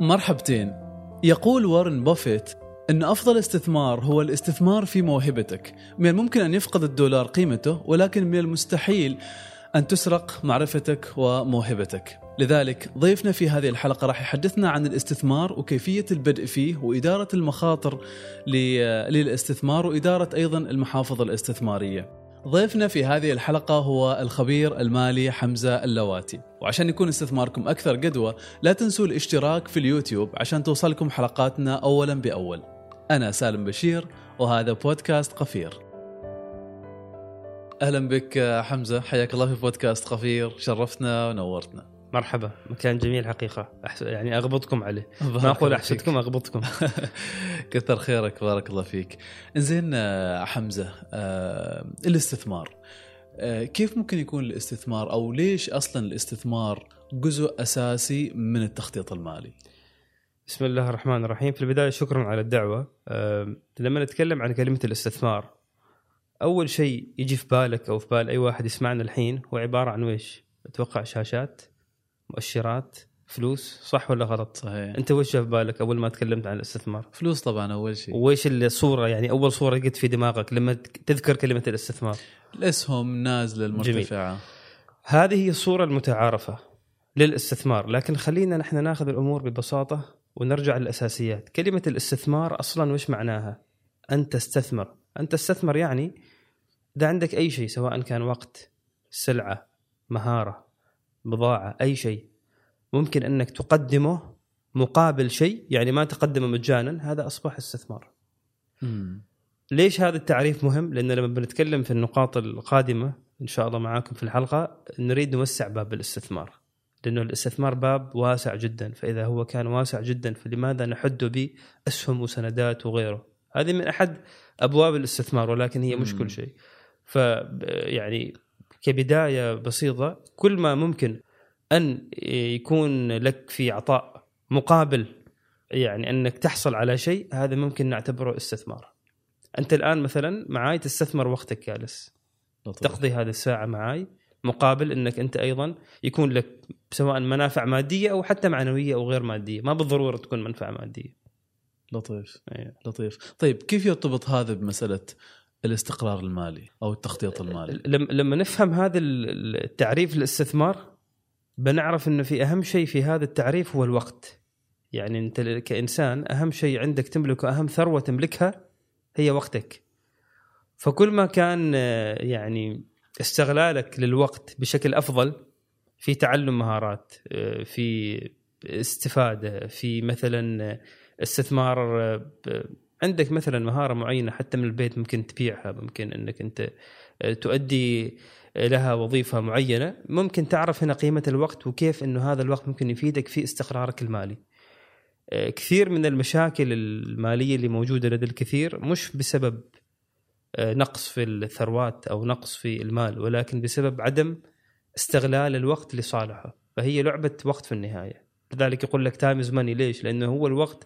مرحبتين. يقول وارن بافيت أن أفضل استثمار هو الاستثمار في موهبتك. من الممكن أن يفقد الدولار قيمته ولكن من المستحيل أن تسرق معرفتك وموهبتك. لذلك ضيفنا في هذه الحلقة راح يحدثنا عن الاستثمار وكيفية البدء فيه وإدارة المخاطر للاستثمار وإدارة أيضا المحافظ الاستثمارية. ضيفنا في هذه الحلقة هو الخبير المالي حمزة اللواتي. وعشان يكون استثماركم أكثر قدوة لا تنسوا الاشتراك في اليوتيوب عشان توصلكم حلقاتنا أولا بأول. أنا سالم بشير وهذا بودكاست قفير. أهلا بك حمزة حياك الله في بودكاست قفير شرفتنا ونورتنا. مرحبا. مكان جميل حقيقة. أحس... يعني أغبطكم عليه. ما أحسدكم فيك. أغبطكم. كثر خيرك بارك الله فيك. إنزين آه، حمزة آه، الاستثمار. آه، كيف ممكن يكون الاستثمار أو ليش أصلا الاستثمار جزء أساسي من التخطيط المالي؟ بسم الله الرحمن الرحيم. في البداية شكرا على الدعوة. أم، لما نتكلم عن كلمة الاستثمار أول شيء يجي في بالك أو في بال أي واحد يسمعنا الحين هو عبارة عن ويش؟ أتوقع شاشات. مؤشرات فلوس صح ولا غلط؟ صحيح. أنت وش في بالك أول ما تكلمت عن الاستثمار؟ فلوس طبعا أول شيء. وإيش الصورة يعني أول صورة جت في دماغك لما تذكر كلمة الاستثمار؟ الاسهم نازله المرتفعه هذه هي الصورة المتعارفة للاستثمار لكن خلينا نحن ناخذ الأمور ببساطة ونرجع للأساسيات. كلمة الاستثمار أصلا وش معناها؟ أن تستثمر. أن تستثمر يعني إذا عندك أي شيء سواء كان وقت سلعة مهارة بضاعة أي شيء ممكن أنك تقدمه مقابل شيء يعني ما تقدمه مجانا هذا أصبح استثمار مم. ليش هذا التعريف مهم؟ لأن لما بنتكلم في النقاط القادمة إن شاء الله معاكم في الحلقة نريد نوسع باب الاستثمار لأنه الاستثمار باب واسع جدا فإذا هو كان واسع جدا فلماذا نحد بأسهم وسندات وغيره هذه من أحد أبواب الاستثمار ولكن هي مش. كل شيء ف يعني كبداية بسيطة. كل ما ممكن أن يكون لك في عطاء مقابل يعني أنك تحصل على شيء هذا ممكن نعتبره استثمار. أنت الآن مثلا معاي تستثمر وقتك جالس. تقضي هذه الساعة معاي مقابل أنك أنت أيضا يكون لك سواء منافع مادية أو حتى معنوية أو غير مادية. ما بالضرورة تكون منفعة مادية. لطيف. أيوة. لطيف. طيب كيف يرتبط هذا بمسألة الاستقرار المالي أو التخطيط المالي. لما نفهم هذا ال- التعريف للاستثمار بنعرف إنه في أهم شيء في هذا التعريف هو الوقت. يعني أنت كإنسان أهم شيء عندك تملكه اهم ثروة تملكها هي وقتك. فكل ما كان يعني استغلالك للوقت بشكل أفضل في تعلم مهارات في استفادة في مثلا استثمار عندك مثلا مهارة معينة حتى من البيت ممكن تبيعها ممكن إنك أنت آه، تؤدي لها وظيفة معينة. ممكن تعرف هنا قيمة الوقت وكيف إنه هذا الوقت ممكن يفيدك في استقرارك المالي. آه، كثير من المشاكل المالية اللي موجودة لدى الكثير مش بسبب آه، نقص في الثروات أو نقص في المال ولكن بسبب عدم استغلال الوقت لصالحه فهي لعبة وقت في النهاية. لذلك يقول لك تايم إز ماني ليش؟ لأنه هو الوقت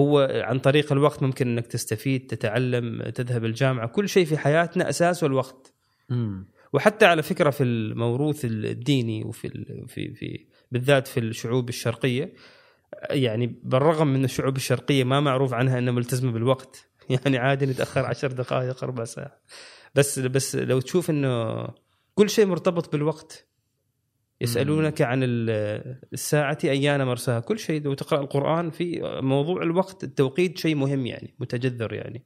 هو عن طريق الوقت ممكن إنك تستفيد تتعلم تذهب الجامعة كل شيء في حياتنا اساسه الوقت. مم. وحتى على فكرة في الموروث الديني وفي في في بالذات في الشعوب الشرقية يعني بالرغم من الشعوب الشرقية ما معروف عنها إنها ملتزمة بالوقت. يعني عادي نتأخر عشر دقائق ربع ساعه بس بس لو تشوف إنه كل شيء مرتبط بالوقت يسألونك عن ال- الساعة أيان مرساها. كل شيء لو تقرأ القرآن في موضوع الوقت التوقيت شيء مهم يعني متجذر يعني.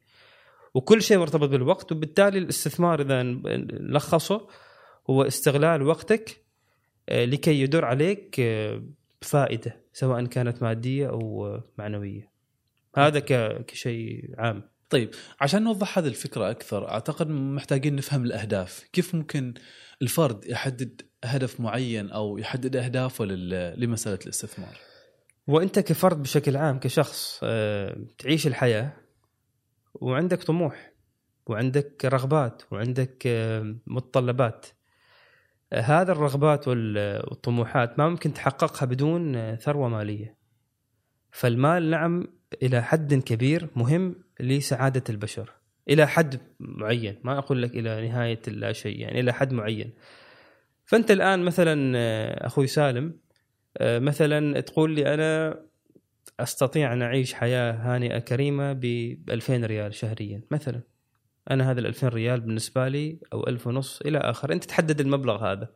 وكل شيء مرتبط بالوقت وبالتالي الاستثمار إذا نلخصه هو استغلال وقتك آه، لكي يدر عليك آه، فائدة سواء كانت مادية أو معنوية. هذا كشيء عام. طيب عشان نوضح هذه الفكرة أكثر أعتقد محتاجين نفهم الأهداف. كيف ممكن الفرد يحدد هدف معين أو يحدد أهدافه لل- لمسألة الاستثمار؟ وأنت كفرد بشكل عام كشخص آه، تعيش الحياة وعندك طموح وعندك رغبات وعندك آه، متطلبات آه، هذا الرغبات وال- والطموحات ما ممكن تحققها بدون ثروة مالية. فالمال نعم إلى حد كبير مهم لسعادة البشر. إلى حد معين ما أقول لك إلى نهاية لا شيء يعني إلى حد معين. فأنت الآن مثلا آه، أخوي سالم آه، مثلا تقول لي أنا أستطيع أن أعيش حياة هانئة كريمة ب 2000 ريال شهريا مثلا. أنا هذا ال 2000 ريال بالنسبة لي أو 1000 ونص إلى آخر. أنت تحدد المبلغ هذا.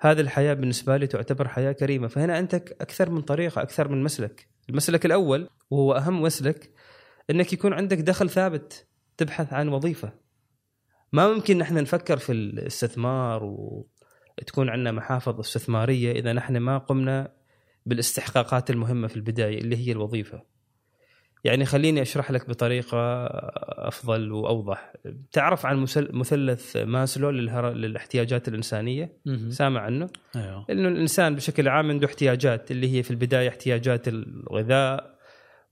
هذه الحياة بالنسبة لي تعتبر حياة كريمة. فهنا انت أكثر من طريقة أكثر من مسلك. المسلك الأول وهو أهم مسلك إنك يكون عندك دخل ثابت تبحث عن وظيفة ما ممكن نحن نفكر في الاستثمار وتكون عندنا محافظ استثمارية إذا نحن ما قمنا بالاستحقاقات المهمة في البداية اللي هي الوظيفة. يعني خليني أشرح لك بطريقة أفضل وأوضح. تعرف عن مثلث ماسلو للاحتياجات الإنسانية؟ سامع عنه؟ أيوه إنه الإنسان بشكل عام عنده احتياجات اللي هي في البداية احتياجات الغذاء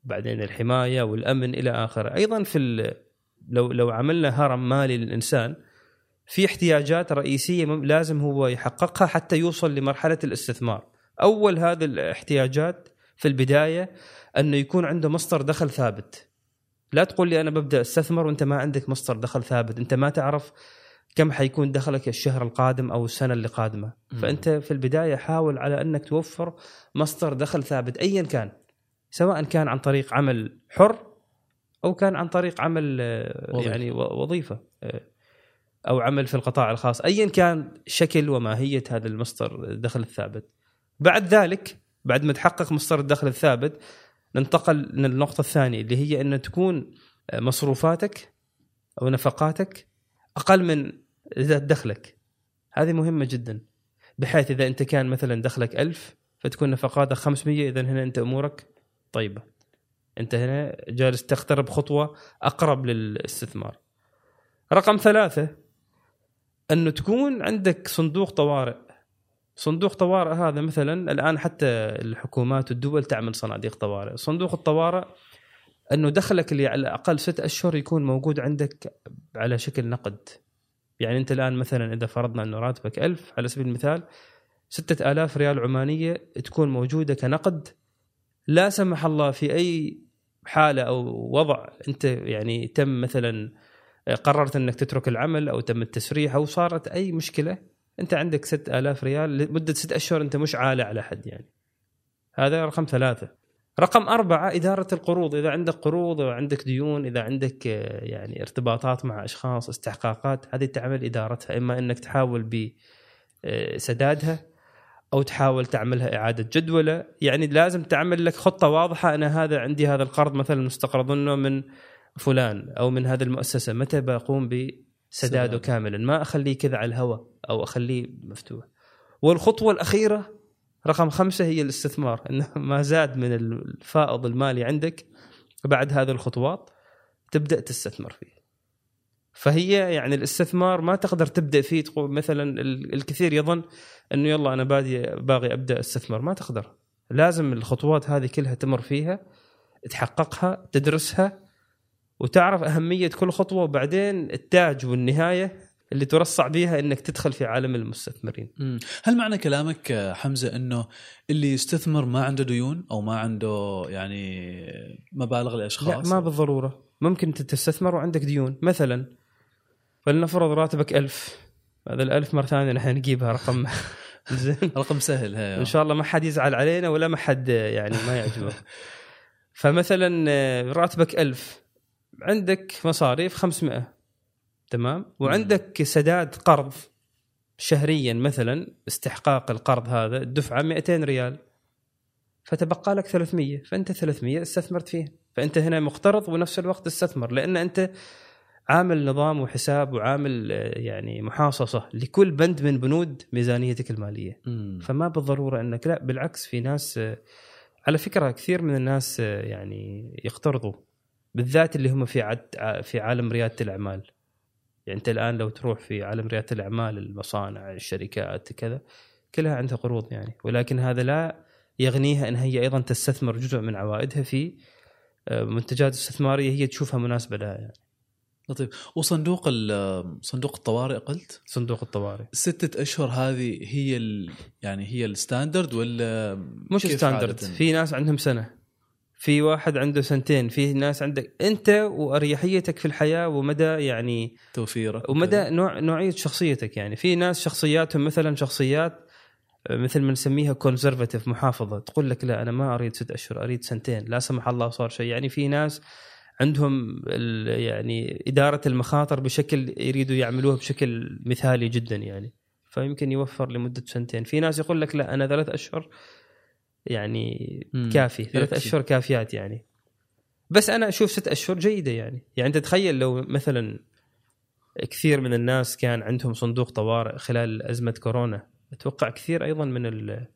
بعدين الحماية والأمن إلى آخره، أيضا في لو لو عملنا هرم مالي للإنسان في احتياجات رئيسية لازم هو يحققها حتى يوصل لمرحلة الاستثمار. أول هذه الاحتياجات في البداية أنه يكون عنده مصدر دخل ثابت. لا تقول لي أنا ببدأ أستثمر وأنت ما عندك مصدر دخل ثابت، أنت ما تعرف كم حيكون دخلك الشهر القادم أو السنة اللي قادمة، فأنت في البداية حاول على أنك توفر مصدر دخل ثابت ايا كان. سواء كان عن طريق عمل حر أو كان عن طريق عمل آه، وظيفة. يعني وظيفة آه، أو عمل في القطاع الخاص ايا كان شكل وماهية هذا المصدر الدخل الثابت بعد ذلك بعد ما تحقق مصدر الدخل الثابت ننتقل للنقطة الثانية اللي هي أن تكون آه، مصروفاتك أو نفقاتك أقل من دخلك هذه مهمة جدا بحيث إذا أنت كان مثلا دخلك ألف فتكون نفقاتك 500 اذا هنا أنت أمورك طيبه انت هنا جالس تقترب خطوة أقرب للاستثمار. رقم ثلاثة انه تكون عندك صندوق طوارئ. صندوق طوارئ هذا مثلا الآن حتى الحكومات والدول تعمل صناديق طوارئ. صندوق الطوارئ أنه دخلك اللي على الأقل ست أشهر يكون موجود عندك على شكل نقد. يعني أنت الآن مثلا إذا فرضنا أنه راتبك ألف على سبيل المثال ستة آلاف ريال عمانية تكون موجودة كنقد لا سمح الله في أي حالة أو وضع أنت يعني تم مثلا قررت أنك تترك العمل أو تم التسريح أو صارت أي مشكلة أنت عندك 6000 ريال لمدة ست أشهر أنت مش عالة على حد يعني. هذا رقم ثلاثة. رقم أربعة إدارة القروض. إذا عندك قروض أو عندك ديون إذا عندك يعني ارتباطات مع أشخاص استحقاقات هذه تعمل إدارتها. إما أنك تحاول بسدادها أو تحاول تعملها إعادة جدولة. يعني لازم تعمل لك خطة واضحة أنا هذا عندي هذا القرض مثلا مستقرضنه من فلان أو من هذه المؤسسة متى بقوم بسداده كاملا؟ ما أخليه كذا على الهواء أو أخليه مفتوح. والخطوة الأخيرة رقم خمسة هي الاستثمار إنه ما زاد من الفائض المالي عندك بعد هذه الخطوات تبدأ تستثمر فيه. فهي يعني الاستثمار ما تقدر تبدأ فيه تقول مثلا الكثير يظن إنه يلا أنا بادي باغي أبدأ استثمر ما تقدر. لازم الخطوات هذه كلها تمر فيها تحققها تدرسها وتعرف أهمية كل خطوة وبعدين التاج والنهاية اللي ترصع بيها إنك تدخل في عالم المستثمرين. هل معنى كلامك حمزة إنه اللي يستثمر ما عنده ديون أو ما عنده يعني مبالغ لأشخاص؟ لا ما بالضرورة، ممكن تستثمر وعندك ديون، مثلا فلنفرض راتبك ألف. هذا الألف مرة ثانية نحن نجيبها رقم. زين. رقم سهل هي إن شاء الله ما حد يزعل علينا ولا ما حد يعني ما يعجبه. فمثلا آه، راتبك ألف. عندك مصاريف 500 تمام؟ وعندك سداد قرض. شهريا مثلا استحقاق القرض هذا الدفعة 200 ريال. فتبقى لك 300 فأنت 300 استثمرت فيه فأنت هنا مقترض ونفس الوقت استثمر لأن أنت عامل نظام وحساب وعامل آه، يعني محاصصة لكل بند من بنود ميزانيتك المالية مم. فما بالضرورة إنك لا بالعكس في ناس آه، على فكرة كثير من الناس آه، يعني يقترضوا بالذات اللي هم في عد في عالم ريادة الأعمال يعني أنت الآن لو تروح في عالم ريادة الأعمال المصانع الشركات كذا كلها عندها قروض يعني ولكن هذا لا يغنيها إن هي أيضا تستثمر جزء من عوائدها في منتجات استثمارية هي تشوفها مناسبة لها يعني. لطيف. وصندوق صندوق الطوارئ قلت؟ صندوق الطوارئ. ستة أشهر هذه هي ال يعني هي ال standard ولا مش standard في ناس عندهم سنة. في واحد عنده سنتين. في ناس عندك أنت وأريحيتك في الحياة ومدى يعني توفيرك. ومدى نوع نوعية شخصيتك يعني. في ناس شخصياتهم مثلا شخصيات مثل ما نسميها conservative محافظة. تقول لك لا أنا ما أريد ست أشهر أريد سنتين. لا سمح الله صار شيء. يعني في ناس عندهم ال- يعني إدارة المخاطر بشكل يريدوا يعملوها بشكل مثالي جدا يعني. فيمكن يوفر لمدة سنتين. في ناس يقول لك لا أنا ثلاث أشهر يعني مم. كافي. ثلاث. أشهر كافيات يعني. بس أنا أشوف ست أشهر جيدة يعني. يعني أنت تخيل لو مثلا كثير من الناس كان عندهم صندوق طوارئ خلال أزمة كورونا. أتوقع كثير أيضا من ال-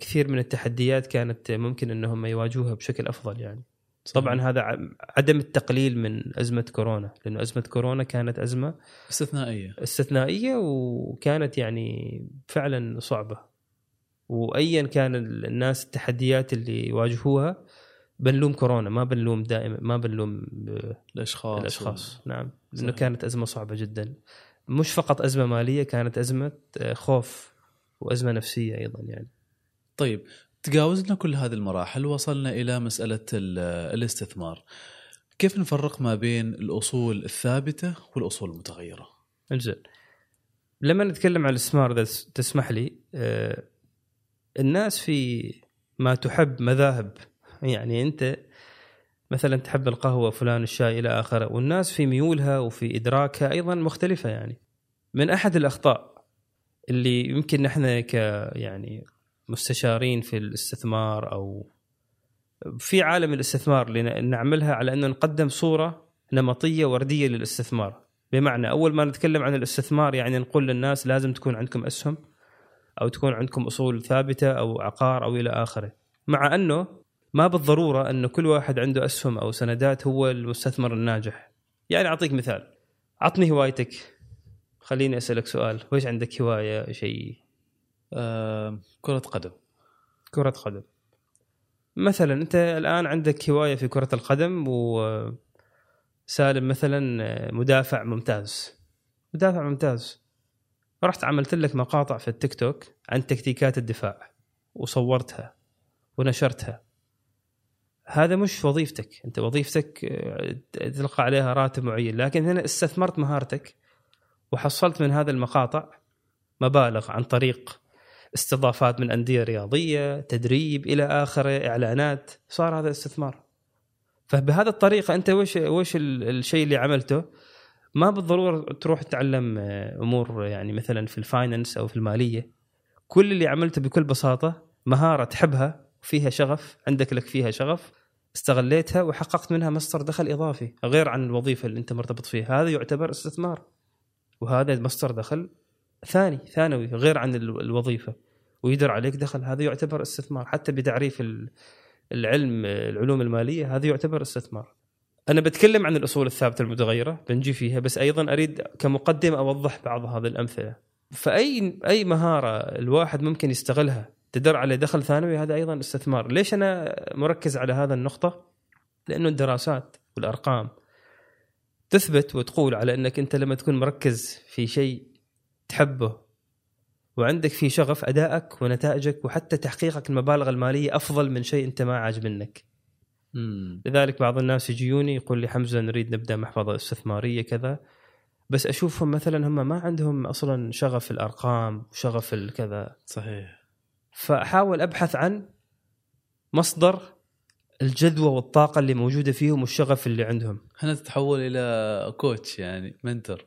كثير من التحديات كانت ممكن إنهم يواجهوها بشكل أفضل يعني. طبعا هذا عدم التقليل من أزمة كورونا لأنه أزمة كورونا كانت أزمة استثنائية. استثنائية وكانت يعني فعلا صعبة. وايا كان ال- الناس التحديات اللي يواجهوها بنلوم كورونا ما بنلوم دائما ما بنلوم الأشخاص. الأشخاص. نعم. لأنه. كانت أزمة صعبة جدا. مش فقط أزمة مالية كانت أزمة خوف وأزمة نفسية أيضا يعني. طيب تجاوزنا كل هذه المراحل وصلنا إلى مسألة ال- الاستثمار. كيف نفرق ما بين الأصول الثابتة والأصول المتغيرة؟ انزين لما نتكلم عن الاستثمار إذا تسمح لي آه، الناس في ما تحب مذاهب. يعني أنت مثلا تحب القهوة فلان الشاي إلى آخره والناس في ميولها وفي إدراكها أيضا مختلفة يعني. من أحد الأخطاء اللي يمكن نحن ك يعني مستشارين في الاستثمار أو في عالم الاستثمار اللي نعملها على انه نقدم صورة نمطية وردية للاستثمار. بمعنى أول ما نتكلم عن الاستثمار يعني نقول للناس لازم تكون عندكم أسهم أو تكون عندكم أصول ثابتة أو عقار أو إلى آخره. مع أنه ما بالضرورة انه كل واحد عنده أسهم أو سندات هو المستثمر الناجح. يعني أعطيك مثال. عطني هوايتك. خليني أسألك سؤال. ويش عندك هواية شيء؟ آه كرة قدم. كرة قدم. مثلا أنت الآن عندك هواية في كرة القدم وسالم مثلا مدافع ممتاز. مدافع ممتاز. رحت عملت لك مقاطع في التيك توك عن تكتيكات الدفاع وصورتها ونشرتها. هذا مش وظيفتك. أنت وظيفتك آه، تلقى عليها راتب معين. لكن هنا استثمرت مهارتك وحصلت من هذا المقاطع مبالغ عن طريق استضافات من أندية رياضية تدريب إلى آخره إعلانات صار هذا استثمار. فبهذه الطريقة أنت وش وش ال- الشيء اللي عملته؟ ما بالضرورة تروح تتعلم آه، أمور يعني مثلا في الفاينانس أو في المالية. كل اللي عملته بكل بساطة مهارة تحبها فيها شغف عندك لك فيها شغف استغليتها وحققت منها مصدر دخل إضافي. غير عن الوظيفة اللي أنت مرتبط فيها. هذا يعتبر استثمار. وهذا مصدر دخل ثاني ثانوي غير عن ال- الوظيفة. ويدر عليك دخل هذا يعتبر استثمار. حتى بتعريف ال- العلم العلوم المالية هذا يعتبر استثمار. أنا بتكلم عن الأصول الثابتة المتغيرة بنجي فيها بس أيضا أريد كمقدمة أوضح بعض هذه الأمثلة. فأي أي مهارة الواحد ممكن يستغلها تدر على دخل ثانوي هذا أيضا استثمار. ليش أنا مركز على هذا النقطة؟ لأنه الدراسات والأرقام تثبت وتقول على أنك أنت لما تكون مركز في شيء تحبه. وعندك فيه شغف أدائك ونتائجك وحتى تحقيقك المبالغ المالية أفضل من شيء أنت ما عاجب منك. مم. لذلك بعض الناس يجيوني يقول لي حمزة نريد نبدأ محفظة استثمارية كذا. بس أشوفهم مثلا هم ما عندهم أصلا شغف الأرقام وشغف الكذا صحيح. فأحاول أبحث عن مصدر الجذوة والطاقة اللي موجودة فيهم والشغف اللي عندهم. هنا تتحول إلى coach يعني mentor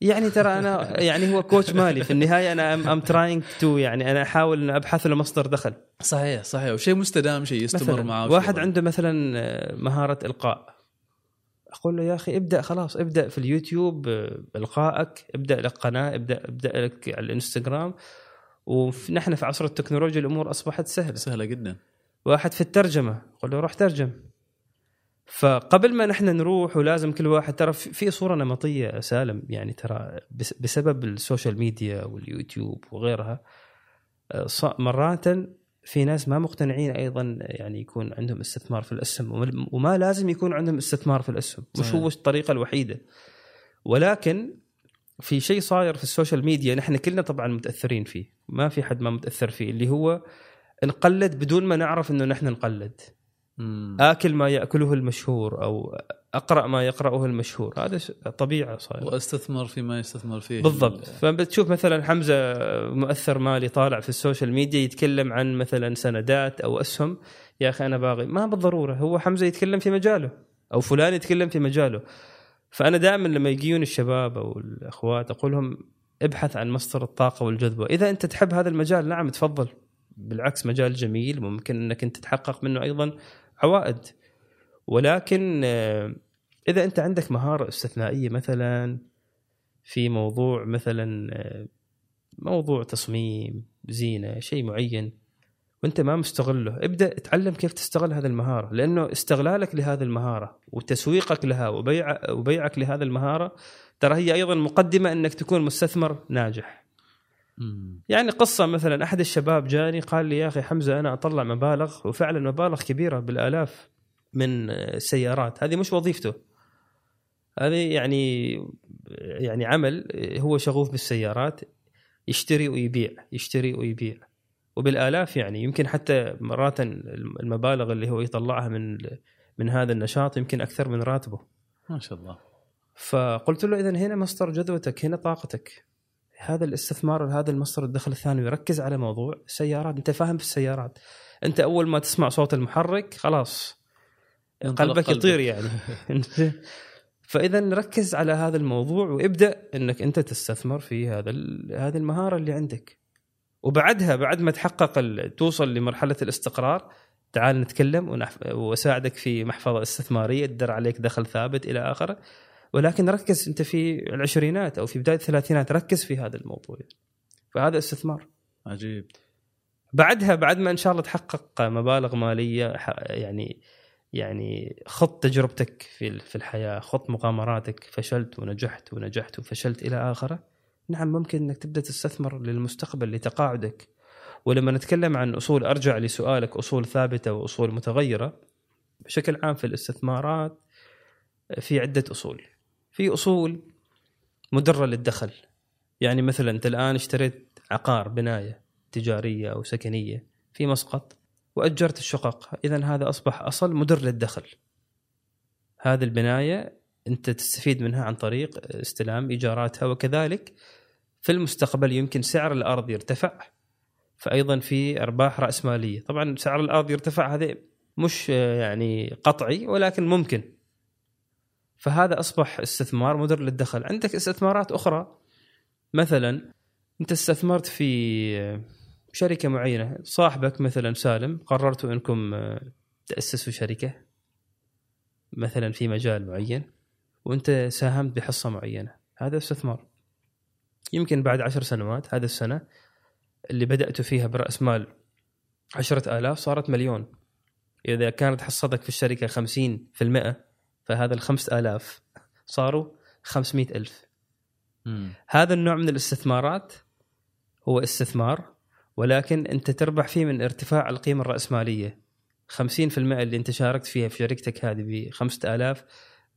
يعني ترى أنا يعني هو coach مالي. في النهاية أنا I'm trying to يعني أنا أحاول أن أبحث له مصدر دخل. صحيح صحيح. وشيء مستدام شيء يستمر معاه واحد. عنده مثلا آه، مهارة إلقاء. أقول له يا أخي ابدأ خلاص ابدأ في اليوتيوب آه، إلقائك ابدأ لك قناه ابدأ ابدأ لك على الإنستغرام. ونحن في عصر التكنولوجيا الأمور أصبحت سهلة. سهلة جدا. واحد في الترجمة أقول له روح ترجم. فقبل ما نحن نروح ولازم كل واحد ترى في صورة نمطية سالم يعني ترى بس- بسبب ال social media واليوتيوب وغيرها آه، مرات في ناس ما مقتنعين أيضا يعني يكون عندهم استثمار في الاسهم وما- لازم يكون عندهم استثمار في الاسهم مش. هو الطريقة الوحيدة ولكن في شيء صاير في ال social media نحن كلنا طبعا متأثرين فيه ما في حد ما متأثر فيه اللي هو نقلد بدون ما نعرف إنه نحن نقلد. آكل ما يأكله المشهور أو أقرأ ما يقرأه المشهور. هذا طبيعة صاير. واستثمر فيما يستثمر فيه. بالضبط. فبتشوف مثلا حمزة مؤثر مالي طالع في ال social media يتكلم عن مثلا سندات أو أسهم. يا أخي أنا باغي. ما بالضرورة. هو حمزة يتكلم في مجاله. أو فلان يتكلم في مجاله. فأنا دائما لما يجيون الشباب أو الأخوات أقول لهم ابحث عن مصدر الطاقة والجذبه إذا أنت تحب هذا المجال نعم تفضل. بالعكس مجال جميل. ممكن إنك أنت تحقق منه أيضا. عوائد ولكن آه، إذا أنت عندك مهارة استثنائية مثلا في موضوع مثلا آه، موضوع تصميم زينة شيء معين وأنت ما مستغله ابدأ اتعلم كيف تستغل هذه المهارة لأنه استغلالك لهذه المهارة وتسويقك لها وبيع وبيعك لهذه المهارة ترى هي أيضا مقدمة إنك تكون مستثمر ناجح. يعني قصة مثلا أحد الشباب جاني قال لي يا أخي حمزة أنا أطلع مبالغ وفعلا مبالغ كبيرة بالآلاف من السيارات هذه مش وظيفته. هذه يعني يعني عمل هو شغوف بالسيارات يشتري ويبيع يشتري ويبيع. وبالآلاف يعني يمكن حتى مرات المبالغ اللي هو يطلعها من من هذا النشاط يمكن أكثر من راتبه. ما شاء الله. فقلت له اذا هنا مصدر جدوتك هنا طاقتك. هذا الاستثمار هذا المصدر الدخل الثانوي ركز على موضوع السيارات. أنت فاهم في السيارات. أنت أول ما تسمع صوت المحرك خلاص. قلبك يطير يعني. فإذا ركز على هذا الموضوع وابدأ إنك أنت تستثمر في هذا هذه المهارة اللي عندك. وبعدها بعد ما تحقق توصل لمرحلة الاستقرار تعال نتكلم وأساعدك في محفظة استثمارية تدر عليك دخل ثابت إلى آخره. ولكن ركز انت في العشرينات أو في بداية الثلاثينات ركز في هذا الموضوع. فهذا استثمار. عجيب. بعدها بعد ما إن شاء الله تحقق مبالغ مالية يعني يعني خط تجربتك في في الحياة خط مغامراتك فشلت ونجحت ونجحت وفشلت إلى آخره نعم ممكن إنك تبدأ تستثمر للمستقبل لتقاعدك. ولما نتكلم عن أصول أرجع لسؤالك أصول ثابتة وأصول متغيرة بشكل عام في الاستثمارات في عدة أصول. في أصول مدرة للدخل. يعني مثلا أنت الآن اشتريت عقار بناية تجارية أو سكنية في مسقط وأجرت الشقق. اذا هذا أصبح أصل مدر للدخل. هذه البناية أنت تستفيد منها عن طريق استلام إيجاراتها. وكذلك في المستقبل يمكن سعر الأرض يرتفع. فايضا في أرباح رأسمالية. طبعا سعر الأرض يرتفع هذا مش يعني قطعي ولكن ممكن. فهذا أصبح استثمار مدر للدخل. عندك استثمارات أخرى؟ مثلا أنت استثمرت في شركة معينة. صاحبك مثلا سالم قررتوا أنكم آه، تأسسوا شركة مثلا في مجال معين وأنت ساهمت بحصة معينة. هذا استثمار. يمكن بعد عشر سنوات هذا السنة اللي بدأت فيها برأس مال عشرة آلاف صارت مليون. إذا كانت حصتك في الشركة خمسين في المئة فهذا الخمسة آلاف. صاروا خمسمائة ألف. مم. هذا النوع من الاستثمارات هو استثمار ولكن أنت تربح فيه من ارتفاع القيمة الرأسمالية. 50% اللي أنت شاركت فيها في شركتك هذه ب 5000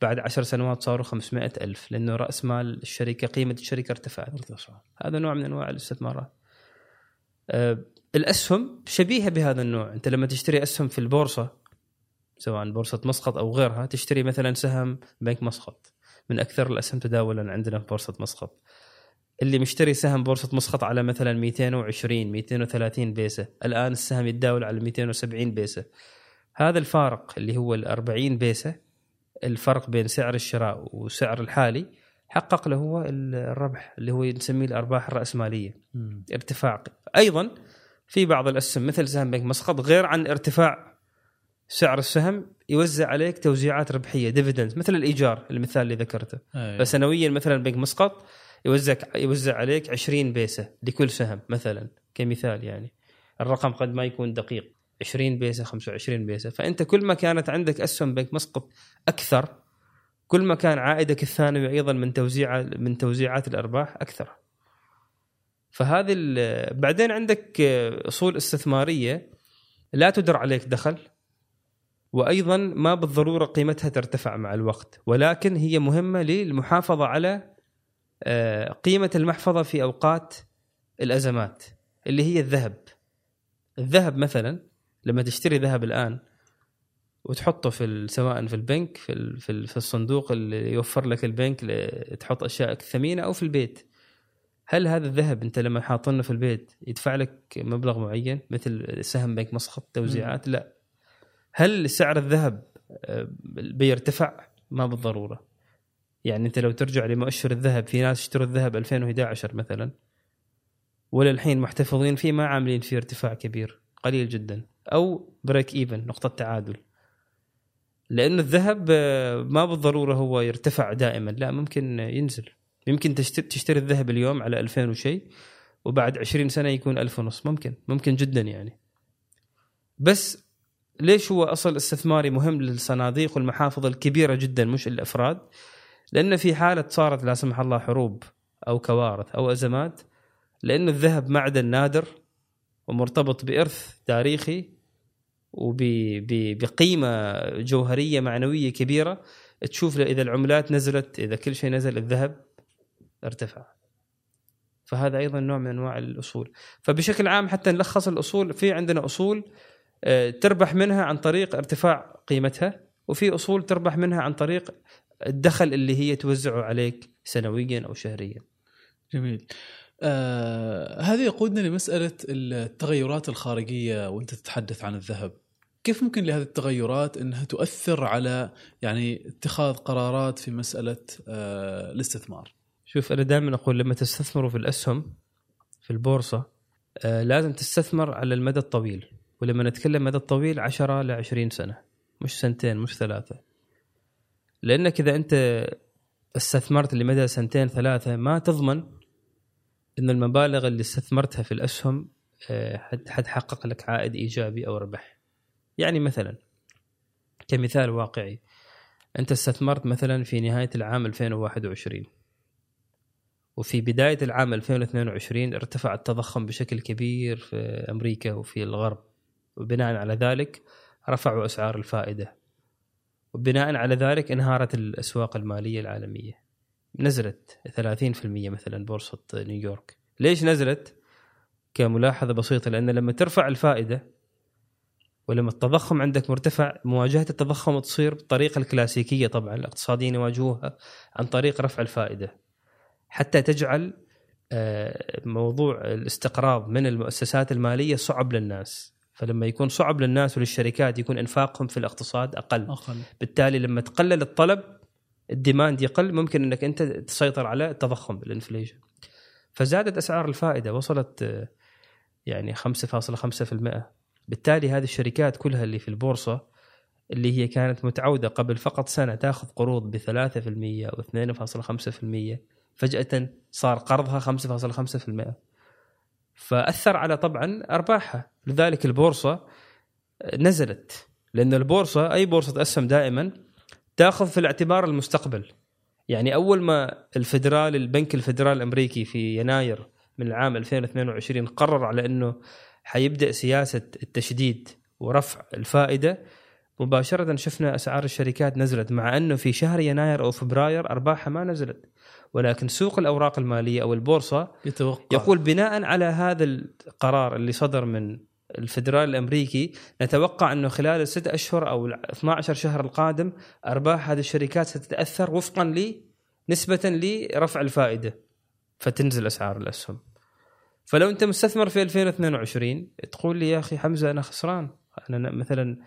بعد عشر سنوات صاروا 500 ألف لأنه رأس مال الشركة قيمة الشركة ارتفعت. ارتفع هذا نوع من أنواع الاستثمارات. أه، الأسهم شبيهة بهذا النوع، أنت لما تشتري أسهم في البورصة سواء بورصة مسقط أو غيرها، تشتري مثلا سهم بنك مسقط من أكثر الأسهم تداولا عندنا في بورصة مسقط. اللي مشتري سهم بورصة مسقط على مثلا 220 230 بيسة، الآن السهم يتداول على 270 بيسة. هذا الفارق اللي هو ال 40 بيسة الفرق بين سعر الشراء وسعر الحالي حقق له هو الربح اللي هو نسميه الأرباح الرأسمالية. ارتفاع أيضا في بعض الأسهم مثل سهم بنك مسقط غير عن ارتفاع سعر السهم يوزع عليك توزيعات ربحية ديفيدند مثل الإيجار المثال اللي ذكرته. أي. فسنويا مثلا بنك مسقط يوزع يوزع عليك 20 بيسة لكل سهم مثلا كمثال يعني. الرقم قد ما يكون دقيق 20 بيسة 25 بيسة. فأنت كل ما كانت عندك أسهم بنك مسقط أكثر كل ما كان عائدك الثانوي أيضا من توزيع من توزيعات الأرباح أكثر. فهذه ال- بعدين عندك أصول استثمارية لا تدر عليك دخل وأيضا ما بالضرورة قيمتها ترتفع مع الوقت ولكن هي مهمة للمحافظة على آه، قيمة المحفظة في أوقات الأزمات اللي هي الذهب. الذهب مثلا لما تشتري ذهب الآن وتحطه في سواء في البنك في في, ال- في الصندوق اللي يوفر لك البنك تحط اشيائك الثمينه أو في البيت. هل هذا الذهب أنت لما حاطنه في البيت يدفع لك مبلغ معين مثل سهم بنك مسقط توزيعات؟ لا. هل سعر الذهب آه، بيرتفع؟ ما بالضرورة. يعني أنت لو ترجع لمؤشر الذهب في ناس اشتروا الذهب 2011 مثلا ولا الحين محتفظين فيه ما عاملين فيه ارتفاع كبير قليل جدا. أو break even نقطة تعادل. لأنه الذهب آه، ما بالضرورة هو يرتفع دائما لا ممكن ينزل. يمكن تشت- تشتري الذهب اليوم على 2000 وشيء وبعد 20 سنة يكون 1000 ونص. ممكن ممكن جدا يعني. بس ليش هو أصل استثماري مهم للصناديق والمحافظ الكبيرة جدا مش الأفراد؟ لأن في حالة صارت لا سمح الله حروب أو كوارث أو أزمات لأنه الذهب معدن نادر ومرتبط بإرث تاريخي وبقيمه جوهرية معنوية كبيرة. تشوف إذا العملات نزلت إذا كل شيء نزل الذهب ارتفع. فهذا أيضا نوع من أنواع الأصول. فبشكل عام حتى نلخص الأصول في عندنا أصول تربح منها عن طريق ارتفاع قيمتها وفي أصول تربح منها عن طريق الدخل اللي هي توزعه عليك سنويا أو شهريا. جميل. آه هذه يقودنا لمسألة التغيرات الخارجية وأنت تتحدث عن الذهب. كيف ممكن لهذه التغيرات إنها تؤثر على يعني اتخاذ قرارات في مسألة آه الاستثمار؟ شوف أنا دائما أقول لما تستثمروا في الأسهم في البورصة آه لازم تستثمر على المدى الطويل. ولما نتكلم مدى الطويل 10 ل 20 سنة مش سنتين مش ثلاثة. لأنك إذا أنت استثمرت لمدى سنتين ثلاثة ما تضمن إن المبالغ اللي استثمرتها في الأسهم آه، حت- حتحقق لك عائد إيجابي أو ربح. يعني مثلا كمثال واقعي أنت استثمرت مثلا في نهاية العام 2021 وفي بداية العام 2022 ارتفع التضخم بشكل كبير في أمريكا وفي الغرب. وبناء على ذلك رفعوا أسعار الفائدة. وبناء على ذلك انهارت الأسواق المالية العالمية. نزلت 30% مثلا بورصة نيويورك ليش نزلت؟ كملاحظة بسيطة لأن لما ترفع الفائدة ولما التضخم عندك مرتفع مواجهة التضخم تصير بالطريقة الكلاسيكية طبعا. الاقتصاديين يواجهوها عن طريق رفع الفائدة. حتى تجعل آه، موضوع الاستقراض من المؤسسات المالية صعب للناس. فلما يكون صعب للناس وللشركات يكون إنفاقهم في الاقتصاد أقل. أقل. بالتالي لما تقلل الطلب ال demand يقل ممكن إنك أنت تسيطر على التضخم ال inflation فزادت أسعار الفائدة وصلت يعني 5.5% بالتالي هذه الشركات كلها اللي في البورصة اللي هي كانت متعودة قبل فقط سنة تأخذ قروض ب 3% أو 2.5% فجأة صار قرضها 5.5% فأثر على طبعا أرباحها. لذلك البورصة نزلت لأن البورصة أي بورصة اسهم دائما تأخذ في الاعتبار المستقبل. يعني أول ما الفدرال البنك الفدرال الأمريكي في يناير من العام 2022 قرر على إنه حيبدأ سياسة التشديد ورفع الفائدة مباشرة شفنا أسعار الشركات نزلت مع إنه في شهر يناير أو فبراير أرباحها ما نزلت. ولكن سوق الأوراق المالية أو البورصة يتوقع. يقول بناء على هذا القرار اللي صدر من الفدرال الأمريكي نتوقع أنه خلال الست أشهر أو ال 12 شهر القادم أرباح هذه الشركات ستتأثر وفقا ل نسبة لرفع الفائدة فتنزل أسعار الأسهم. فلو أنت مستثمر في 2022 تقول لي يا أخي حمزة أنا خسران. أنا مثلا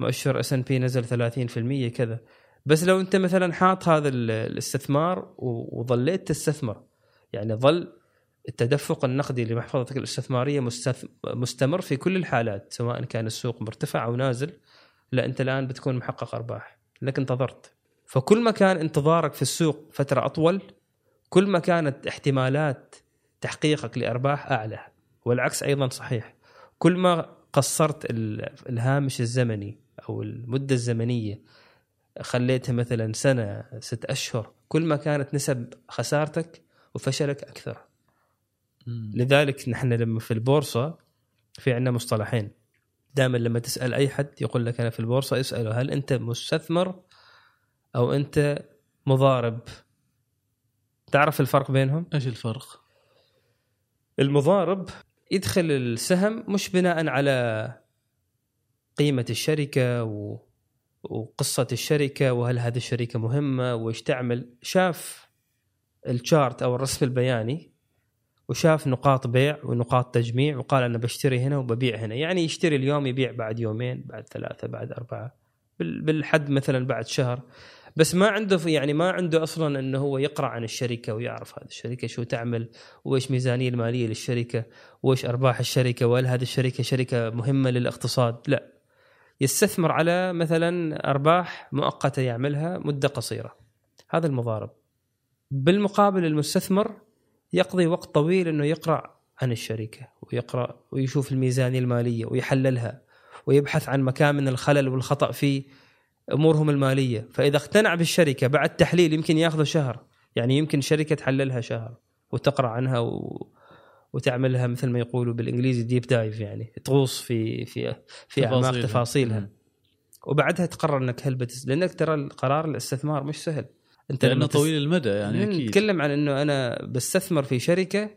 مؤشر S&P نزل 30% كذا. بس لو انت مثلا حاط هذا ال- الاستثمار وظليت تستثمر يعني ظل التدفق النقدي لمحفظتك الاستثمارية مستمر في كل الحالات سواء كان السوق مرتفع أو نازل لا أنت الآن بتكون محقق أرباح لك انتظرت. فكل ما كان انتظارك في السوق فترة أطول كل ما كانت احتمالات تحقيقك لأرباح أعلى والعكس أيضا صحيح. كل ما قصرت ال- الهامش الزمني أو المدة الزمنية خليتها مثلا سنة ست أشهر كل ما كانت نسب خسارتك وفشلك أكثر مم. لذلك نحن لما في البورصة في عندنا مصطلحين دائما لما تسأل أي حد يقول لك أنا في البورصة اسأله هل أنت مستثمر أو أنت مضارب تعرف الفرق بينهم إيش الفرق؟ المضارب يدخل السهم مش بناء على قيمة الشركة و وقصة الشركة وهل هذه الشركة مهمة وإيش تعمل. شاف الشارت أو الرسم البياني وشاف نقاط بيع ونقاط تجميع وقال أنا بشتري هنا وببيع هنا. يعني يشتري اليوم يبيع بعد يومين بعد ثلاثة بعد أربعة بال- بالحد مثلا بعد شهر. بس ما عنده يعني ما عنده أصلا إنه هو يقرأ عن الشركة ويعرف هذه الشركة شو تعمل وإيش ميزانية المالية للشركة وإيش أرباح الشركة وهل هذه الشركة شركة مهمة للاقتصاد. لا. يستثمر على مثلا أرباح مؤقتة يعملها مدة قصيرة. هذا المضارب. بالمقابل المستثمر يقضي وقت طويل إنه يقرأ عن الشركة ويقرأ ويشوف الميزانية المالية ويحللها ويبحث عن مكان من الخلل والخطأ في أمورهم المالية. فإذا اقتنع بالشركة بعد تحليل يمكن يأخذ شهر. يعني يمكن شركة تحللها شهر وتقرأ عنها و... وتعملها مثل ما يقولوا بالإنجليزي ديب دايف يعني تغوص في في في أعماق تفاصيلها. وبعدها تقرر إنك هل بتس... لأنك ترى القرار الاستثمار مش سهل. أنت لأنه تس- طويل المدى يعني أكيد. نتكلم عن إنه أنا بستثمر في شركة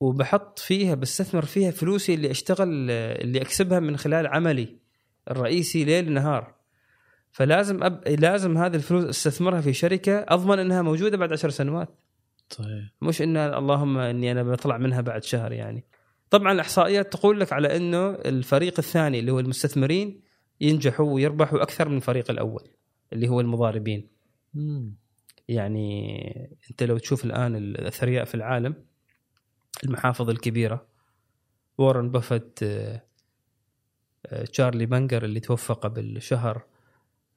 وبحط فيها بستثمر فيها فلوسي اللي أشتغل اللي أكسبها من خلال عملي الرئيسي ليل نهار. فلازم أب... لازم هذه الفلوس أستثمرها في شركة أضمن إنها موجودة بعد عشر سنوات. صحيح. مش ان اللهم إني أنا بطلع منها بعد شهر يعني. طبعا الاحصائيات تقول لك على إنه الفريق الثاني اللي هو المستثمرين ينجحوا ويربحوا أكثر من الفريق الأول اللي هو المضاربين. مم. يعني أنت لو تشوف الآن الأثرياء في العالم المحافظ الكبيرة وارن بافيت آه، آه، تشارلي مانجر اللي توفى قبل شهر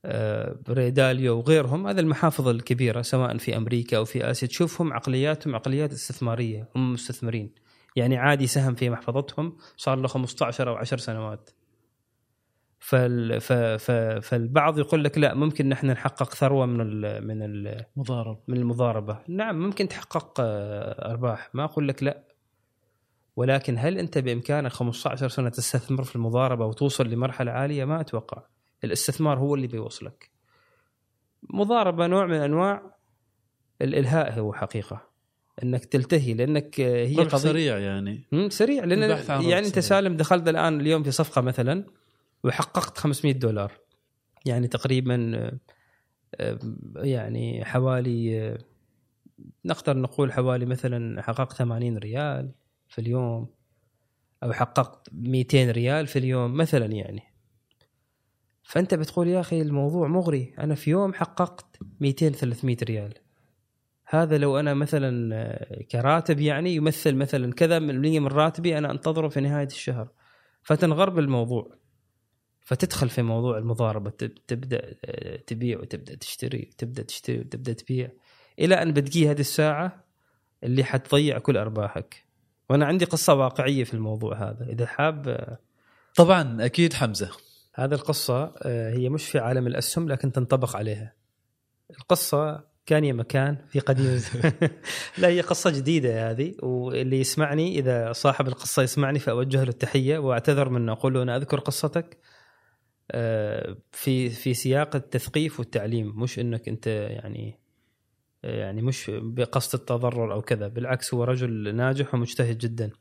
آه، ري داليو وغيرهم هذا المحافظ الكبيرة سواء في أمريكا أو في آسيا. تشوفهم عقلياتهم عقليات استثمارية هم مستثمرين. يعني عادي سهم في محفظتهم صار له 15 أو 10 سنوات. فال ف ف فالبعض يقول لك لا ممكن نحن نحقق ثروة من ال من ال مضارب من المضاربة. نعم ممكن تحقق آه، أرباح. ما أقول لك لا. ولكن هل أنت بإمكانك 15 سنة تستثمر في المضاربة وتوصل لمرحلة عالية؟ ما أتوقع. الاستثمار هو اللي بيوصلك. مضاربة نوع من أنواع الإلهاء هو حقيقة. إنك تلتهي لأنك هي قضيه سريع يعني. سريع لأن يعني أنت. سالم دخلت الآن اليوم في صفقة مثلا وحققت 500 دولار. يعني تقريبا يعني حوالي نقدر نقول حوالي مثلا حققت 80 ريال في اليوم أو حققت 200 ريال في اليوم مثلا يعني. فأنت بتقول يا أخي الموضوع مغري. أنا في يوم حققت 200 300 ريال. هذا لو أنا مثلا آه، كراتب يعني يمثل مثلا كذا من من راتبي أنا أنتظره في نهاية الشهر. فتنغر بالموضوع فتدخل في موضوع المضاربة. تب- تبدأ آه، تبيع وتبدأ تشتري وتبدأ تشتري وتبدأ تبيع. إلى أن بتجي هذه الساعة اللي حتضيع كل أرباحك. وأنا عندي قصة واقعية في الموضوع هذا. إذا حاب آه، طبعا أكيد حمزة. هذه القصة آه، هي مش في عالم الأسهم لكن تنطبق عليها. القصة كان يا مكان في قديم لا هي قصة جديدة هذه واللي يسمعني إذا صاحب القصة يسمعني فأوجه له التحية وأعتذر منه. أقول له أنا أذكر قصتك آه، في في سياق التثقيف والتعليم مش إنك أنت يعني يعني مش بقصد التضرر أو كذا بالعكس هو رجل ناجح ومجتهد جدا.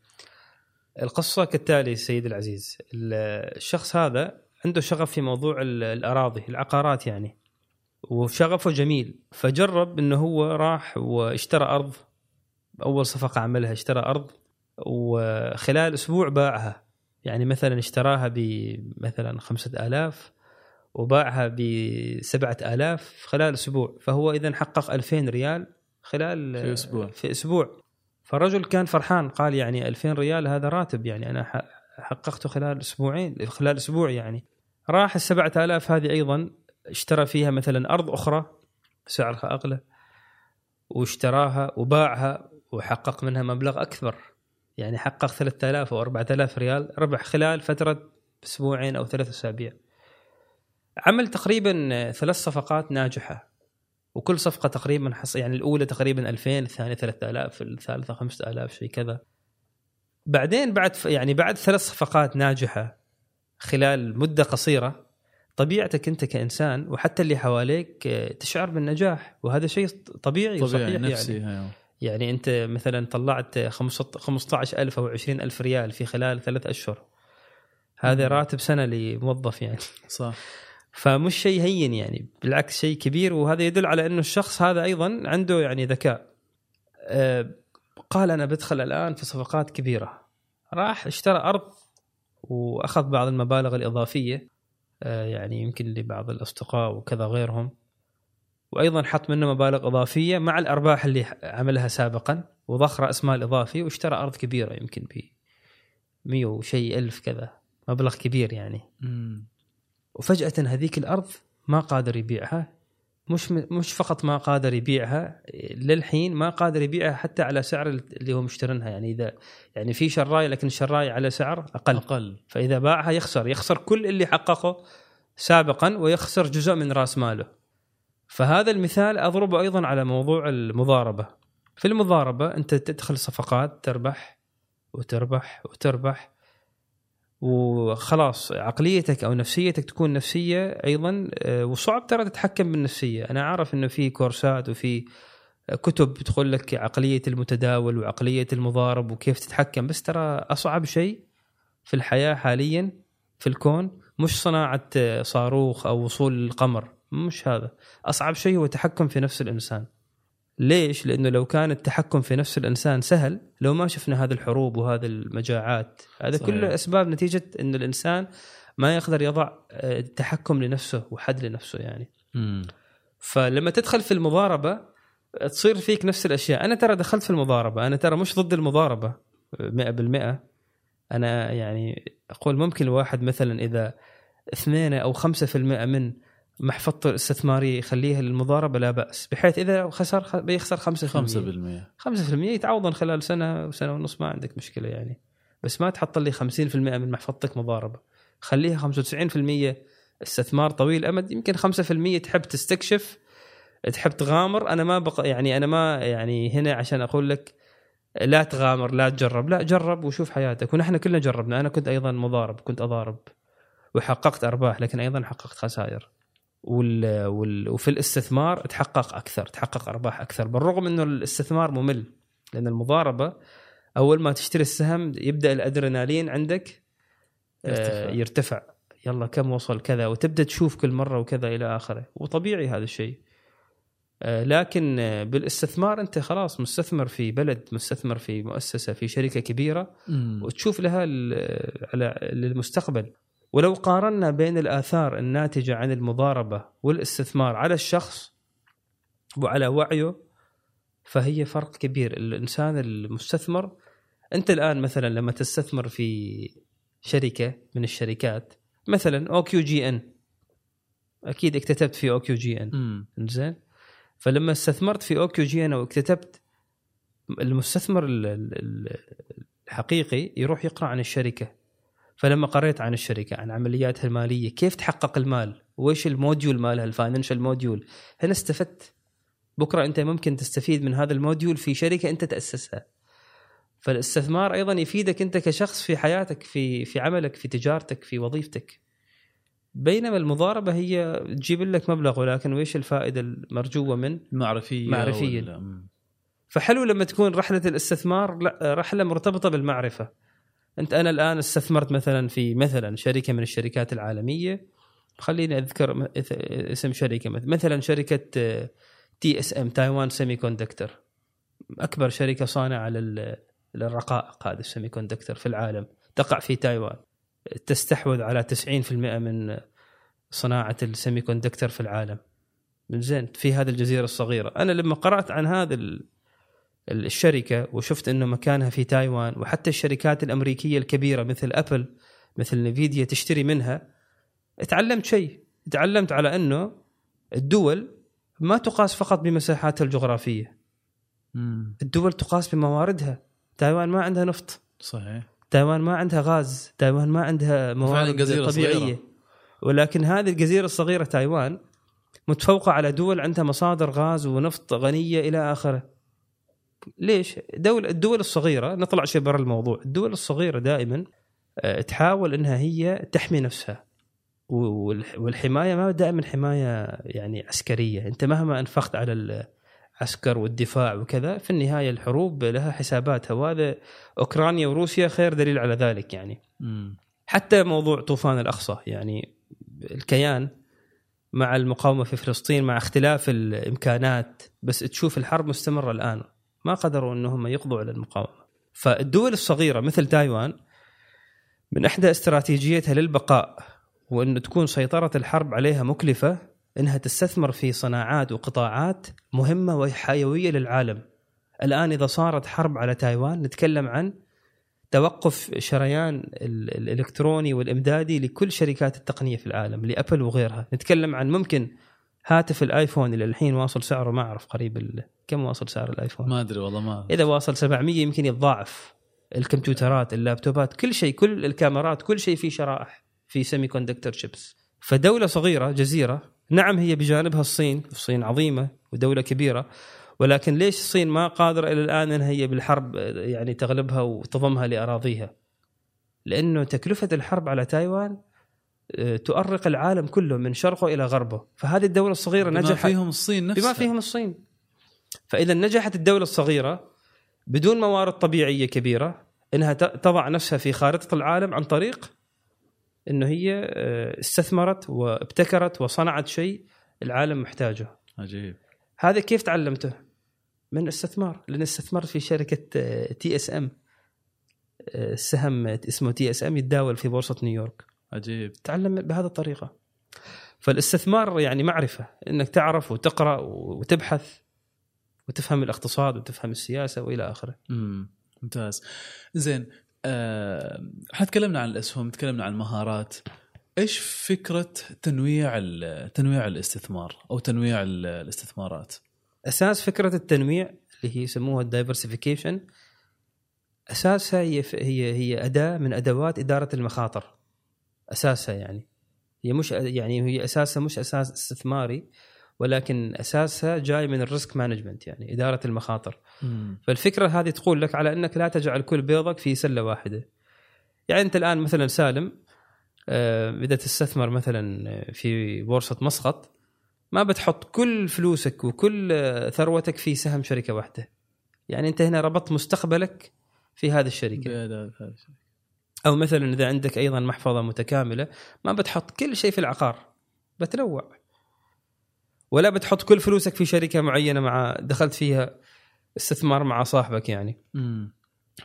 القصة كالتالي سيد العزيز. الشخص هذا عنده شغف في موضوع ال- الأراضي العقارات يعني. وشغفه جميل. فجرب إنه هو راح واشترى أرض أول صفقة عملها اشترى أرض وخلال أسبوع باعها. يعني مثلا اشتراها بمثلا خمسة آلاف وباعها بسبعة آلاف خلال أسبوع. فهو إذا حقق 2000 ريال خلال في أسبوع. في أسبوع. فالرجل كان فرحان قال يعني 2000 ريال هذا راتب يعني أنا حققته خلال أسبوعين خلال أسبوع يعني. راح السبعة آلاف هذه أيضا اشترى فيها مثلا أرض أخرى سعرها أغلى واشتراها وباعها وحقق منها مبلغ أكبر يعني حقق 3000 أو 4000 ريال ربح خلال فترة أسبوعين أو ثلاث أسابيع عمل تقريبا ثلاث صفقات ناجحة وكل صفقة تقريبا حص... يعني الأولى تقريبا 2000 الثانية 3000 الثالثة 5000 شيء كذا بعدين بعد. يعني بعد ثلاث صفقات ناجحة خلال مدة قصيرة طبيعتك أنت كإنسان وحتى اللي حواليك آه، تشعر بالنجاح وهذا شيء طبيعي, طبيعي وصحيح نفسي يعني. يعني. يعني أنت مثلا طلعت 15000 أو 20000 ريال في خلال ثلاث أشهر هذا. راتب سنة لموظف يعني صح فمش شيء هين يعني بالعكس شيء كبير وهذا يدل على إنه الشخص هذا أيضا عنده يعني ذكاء آه، قال أنا بدخل الآن في صفقات كبيرة راح اشترى أرض وأخذ بعض المبالغ الإضافية آه، يعني يمكن لبعض الأصدقاء وكذا غيرهم وأيضا حط منه مبالغ إضافية مع الأرباح اللي عملها سابقا وضخ رأس مال إضافي واشترى أرض كبيرة يمكن ب 100 وشيء ألف كذا مبلغ كبير يعني مم. وفجأة هذيك الأرض ما قادر يبيعها مش مش فقط ما قادر يبيعها للحين ما قادر يبيعها حتى على سعر اللي هو مشترنها يعني اذا يعني في شراي لكن الشراي على سعر أقل. أقل. فإذا باعها يخسر. يخسر كل اللي حققه سابقا ويخسر جزء من رأس ماله. فهذا المثال اضربه أيضا على موضوع المضاربة. في المضاربة أنت تدخل صفقات تربح وتربح وتربح وخلاص عقليتك أو نفسيتك تكون نفسية أيضا آه، وصعب ترى تتحكم بالنفسية. أنا أعرف إنه في كورسات وفي كتب تقول لك عقلية المتداول وعقلية المضارب وكيف تتحكم بس ترى أصعب شيء في الحياة حاليا في الكون مش صناعة آه، صاروخ أو وصول للقمر مش هذا. أصعب شيء هو التحكم في نفس الإنسان. ليش؟ لأنه لو كان التحكم في نفس الإنسان سهل لو ما شفنا هذه الحروب وهذه المجاعات هذا صحيح. كله أسباب نتيجة إن الإنسان ما يقدر يضع آه، التحكم لنفسه وحد لنفسه يعني مم. فلما تدخل في المضاربة تصير فيك نفس الأشياء أنا ترى دخلت في المضاربة أنا ترى مش ضد المضاربة 100% أنا يعني أقول ممكن الواحد مثلا إذا اثنين أو 5% من محفظته الاستثمارية يخليها للمضاربة لا بأس بحيث إذا خسر بيخسر 5% 5% 5% يتعوضن خلال سنة وسنة ونص ما عندك مشكلة يعني. بس ما تحط لي 50% من محفظتك مضاربة. خليها 95% استثمار طويل الامد يمكن 5% تحب تستكشف تحب تغامر. أنا ما بق يعني أنا ما يعني هنا عشان أقول لك لا تغامر لا تجرب. لا جرب وشوف حياتك. ونحن كلنا جربنا. أنا كنت أيضا مضارب كنت أضارب وحققت أرباح لكن أيضا حققت خسائر. وال... وال... وفي الاستثمار تحقق أكثر تحقق أرباح أكثر. بالرغم إنه الاستثمار ممل لأن المضاربة أول ما تشتري السهم يبدأ الأدرينالين عندك آه، يرتفع. يرتفع. يلا كم وصل كذا؟ وتبدأ تشوف كل مرة وكذا إلى آخره. وطبيعي هذا الشيء. آه، لكن آه، بالاستثمار أنت خلاص مستثمر في بلد مستثمر في مؤسسة في شركة كبيرة. مم. وتشوف لها على للمستقبل. ولو قارنا بين الآثار الناتجة عن المضاربة والاستثمار على الشخص وعلى وعيه فهي فرق كبير. الإنسان المستثمر أنت الآن مثلا لما تستثمر في شركة من الشركات مثلا OQGN أكيد اكتتبت في OQGN مم. زين فلما استثمرت في OQGN أنا واكتتبت المستثمر ال- ال- ال- الحقيقي يروح يقرأ عن الشركة. فلما قريت عن الشركة عن عملياتها المالية كيف تحقق المال؟ وإيش الموديول مالها ال financial model؟ هنا استفدت. بكرة أنت ممكن تستفيد من هذا الموديول في شركة أنت تأسسها. فالاستثمار أيضا يفيدك أنت كشخص في حياتك في في عملك في تجارتك في وظيفتك. بينما المضاربة هي تجيب لك مبلغ ولكن ويش الفائدة المرجوة من. ولا- مم. فحلو لما تكون رحلة الاستثمار لا رحلة مرتبطة بالمعرفة. أنت أنا الآن استثمرت مثلا في مثلا شركة من الشركات العالمية. خليني أذكر اسم شركة مث- مثلا شركة TSM Taiwan Semiconductor أكبر شركة صانعة لل- للرقائق هذه ال semiconductor في العالم. تقع في تايوان. تستحوذ على 90% من صناعة ال semiconductor في العالم. زين في هذه الجزيرة الصغيرة. أنا لما قرأت عن هذا الشركة وشفت إنه مكانها في تايوان وحتى الشركات الأمريكية الكبيرة مثل أبل مثل نفيديا تشتري منها. تعلمت شيء تعلمت على إنه الدول ما تقاس فقط بمساحاتها الجغرافية. مم. الدول تقاس بمواردها. تايوان ما عندها نفط. صحيح. تايوان ما عندها غاز. تايوان ما عندها موارد طبيعيه صغيرة. ولكن هذه الجزيرة الصغيرة تايوان متفوقة على دول عندها مصادر غاز ونفط غنية إلى آخره. ليش؟ دول الدول الصغيرة نطلع شيء برا الموضوع. الدول الصغيرة دائما آه، تحاول إنها هي تحمي نفسها. والح- والحماية ما دائما حماية يعني عسكرية. أنت مهما أنفقت على العسكر والدفاع وكذا في النهاية الحروب لها حساباتها. وهذا أوكرانيا وروسيا خير دليل على ذلك يعني. حتى موضوع طوفان الأقصى يعني الكيان مع المقاومة في فلسطين مع اختلاف الإمكانات. بس تشوف الحرب مستمرة الآن. ما قدروا إنهم يقضوا على المقاومة فالدول الصغيرة مثل تايوان من إحدى استراتيجيتها للبقاء وانه تكون سيطرة الحرب عليها مكلفة إنها تستثمر في صناعات وقطاعات مهمة وحيوية للعالم. الآن إذا صارت حرب على تايوان نتكلم عن توقف شريان الإلكتروني والإمدادي لكل شركات التقنية في العالم لأبل وغيرها، نتكلم عن ممكن هاتف الآيفون اللي الحين واصل سعره ما أعرف قريب كم واصل سعر الآيفون؟ ما أدري والله ما إذا واصل 700 يمكن يتضاعف. الكمبيوترات اللابتوبات كل شيء كل الكاميرات كل شيء فيه شرائح في سيمي كوندكتور شيبس فدولة صغيرة جزيرة نعم هي بجانبها الصين الصين عظيمة ودولة كبيرة ولكن ليش الصين ما قادرة إلى الآن إنها هي بالحرب يعني تغلبها وتضمها لأراضيها؟ لأنه تكلفة الحرب على تايوان آه، تؤرق العالم كله من شرقه إلى غربه. فهذه الدولة الصغيرة بما نجحت. فيهم الصين نفسها. بما فيهم الصين. فإذا نجحت الدولة الصغيرة بدون موارد طبيعية كبيرة إنها تضع نفسها في خارطة العالم عن طريق إنه هي آه، استثمرت وابتكرت وصنعت شيء العالم محتاجه. عجيب. هذا كيف تعلمته؟ من استثمار لأن استثمرت في شركة TSM السهم اسمه TSM يتداول في بورصة نيويورك. عجيب. تعلم بهذه الطريقة. فالاستثمار يعني معرفة إنك تعرف وتقرأ وتبحث وتفهم الاقتصاد وتفهم السياسة وإلى آخره. امم ممتاز. زين أه حتكلمنا عن الأسهم تكلمنا عن المهارات إيش فكرة تنويع تنويع الاستثمار أو تنويع الاستثمارات؟ أساس فكرة التنويع اللي هي يسموها ال diversification أساسها هي هي هي أداة من أدوات إدارة المخاطر أساسها يعني هي مش يعني هي أساسها مش أساس استثماري ولكن أساسها جاي من ال risk management يعني إدارة المخاطر. مم. فالفكرة هذه تقول لك على إنك لا تجعل كل بيضك في سلة واحدة. يعني أنت الآن مثلا سالم آه، إذا تستثمر مثلا في بورصة مسقط ما بتحط كل فلوسك وكل ثروتك في سهم شركة واحدة. يعني أنت هنا ربطت مستقبلك في هذه الشركة. أو مثلا إذا عندك أيضا محفظة متكاملة ما بتحط كل شيء في العقار. بتنوع. ولا بتحط كل فلوسك في شركة معينة مع دخلت فيها استثمار مع صاحبك يعني مم.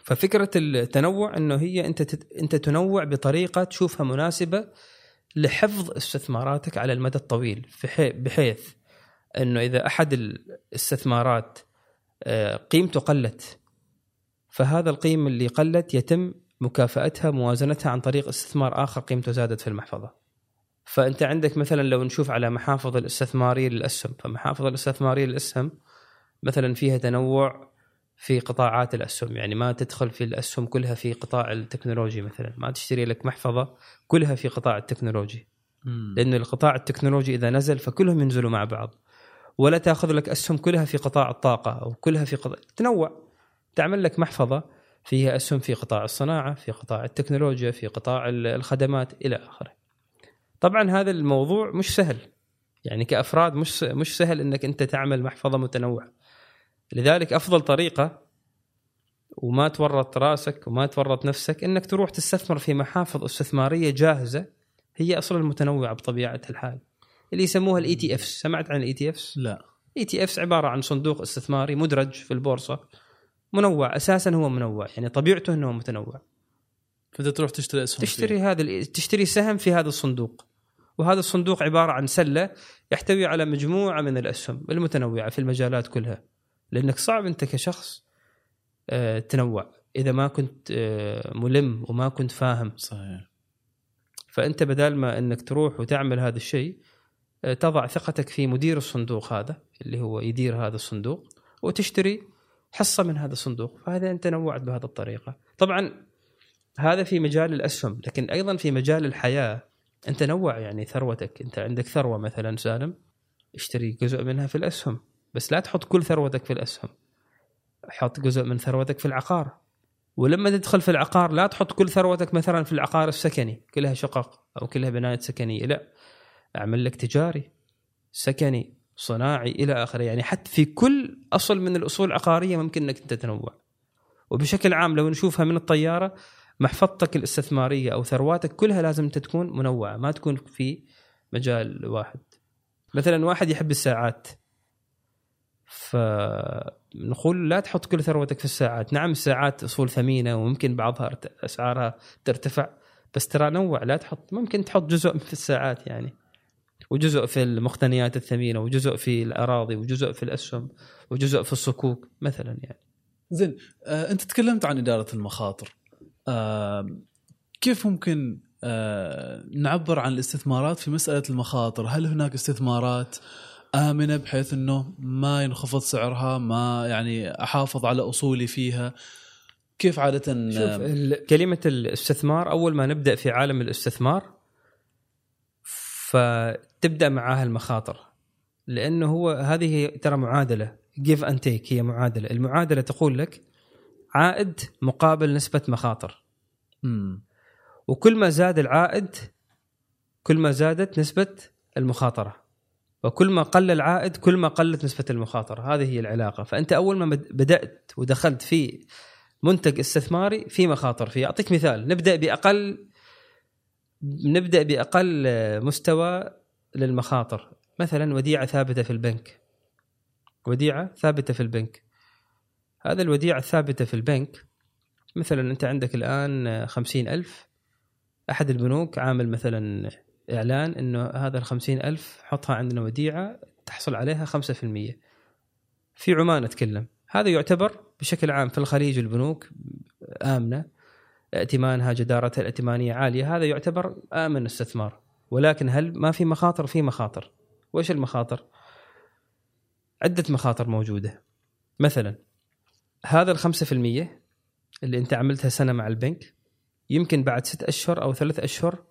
ففكرة التنوع إنه هي أنت تت... أنت تنوع بطريقة تشوفها مناسبة لحفظ استثماراتك على المدى الطويل بحيث إنه إذا أحد الاستثمارات آه، قيمته قلت فهذا القيم اللي قلت يتم مكافأتها موازنتها عن طريق استثمار آخر قيمته زادت في المحفظة. فأنت عندك مثلا لو نشوف على محافظ الاستثماريه للأسهم فمحافظ الاستثماريه للأسهم مثلا فيها تنوع في قطاعات الأسهم يعني ما تدخل في الأسهم كلها في قطاع التكنولوجي مثلا ما تشتري لك محفظة كلها في قطاع التكنولوجي. لأنه القطاع التكنولوجي إذا نزل فكلهم ينزلوا مع بعض. ولا تأخذ لك أسهم كلها في قطاع الطاقة أو كلها في قطاع تنوع. تعمل لك محفظة فيها أسهم في قطاع الصناعة في قطاع التكنولوجيا في قطاع الخدمات إلى آخره. طبعا هذا الموضوع مش سهل. يعني كأفراد مش مش سهل إنك أنت تعمل محفظة متنوعة. لذلك أفضل طريقة وما تورط راسك وما تورط نفسك إنك تروح تستثمر في محافظ استثمارية جاهزة هي أصلا متنوعة بطبيعة الحال. اللي يسموها ال ETF سمعت عن ال ETF لا. ETF عبارة عن صندوق استثماري مدرج في البورصة. منوع أساسا هو منوع. يعني طبيعته إنه متنوع. فانت تروح تشتري أسهم تشتري هذا تشتري سهم في هذا الصندوق. وهذا الصندوق عبارة عن سلة يحتوي على مجموعة من الأسهم المتنوعة في المجالات كلها. لأنك صعب أنت كشخص آه، تنوع. إذا ما كنت آه، ملم وما كنت فاهم. صحيح. فأنت بدال ما أنك تروح وتعمل هذا الشيء آه، تضع ثقتك في مدير الصندوق هذا اللي هو يدير هذا الصندوق وتشتري حصة من هذا الصندوق. فهذا أنت نوعت بهذه الطريقة. طبعا هذا في مجال الأسهم لكن أيضا في مجال الحياة انت نوع يعني ثروتك. انت عندك ثروة مثلا سالم اشتري جزء منها في الأسهم بس لا تحط كل ثروتك في الأسهم. حط جزء من ثروتك في العقار. ولما تدخل في العقار لا تحط كل ثروتك مثلا في العقار السكني كلها شقق أو كلها بنايات سكنية لا. أعمل لك تجاري سكني صناعي إلى آخره. يعني حتى في كل أصل من الأصول العقارية ممكن إنك أنت تنوع. وبشكل عام لو نشوفها من الطيارة محفظتك الاستثمارية أو ثرواتك كلها لازم تكون منوعة ما تكون في مجال واحد. مثلا واحد يحب الساعات فنقول لا تحط كل ثروتك في الساعات. نعم الساعات أصول ثمينة وممكن بعضها أسعارها ترتفع بس ترى نوع لا تحط ممكن تحط جزء في الساعات يعني وجزء في المقتنيات الثمينة وجزء في الأراضي وجزء في الأسهم وجزء في الصكوك مثلا يعني. زين آه أنت تكلمت عن إدارة المخاطر. كيف ممكن نعبر عن الاستثمارات في مسألة المخاطر؟ هل هناك استثمارات آمنة بحيث إنه ما ينخفض سعرها ما يعني أحافظ على أصولي فيها؟ كيف عادة شوف كلمة الاستثمار أول ما نبدأ في عالم الاستثمار فتبدأ معاها المخاطر. لأنه هو هذه ترى معادلة give and take هي معادلة. المعادلة تقول لك عائد مقابل نسبة مخاطر. مم. وكل ما زاد العائد كل ما زادت نسبة المخاطرة. وكل ما قل العائد كل ما قلت نسبة المخاطرة. هذه هي العلاقة. فأنت أول ما بد- بدأت ودخلت في منتج استثماري في مخاطر. فيه أعطيك مثال. نبدأ بأقل نبدأ بأقل مستوى للمخاطر. مثلا وديعة ثابتة في البنك. وديعة ثابتة في البنك. هذا الوديعة الثابتة في البنك. مثلا أنت عندك الآن خمسين ألف. أحد البنوك عامل مثلا إعلان أنه هذا الخمسين ألف حطها عندنا وديعة تحصل عليها خمسة في المية. في عمان أتكلم. هذا يعتبر بشكل عام في الخليج البنوك آمنة. ائتمانها جدارتها الائتمانية عالية. هذا يعتبر آمن استثمار. ولكن هل ما في مخاطر؟ في مخاطر. وإيش المخاطر؟ عدة مخاطر موجودة. مثلا هذا الخمسة في المية اللي أنت عملتها سنة مع البنك يمكن بعد ست أشهر أو ثلاث أشهر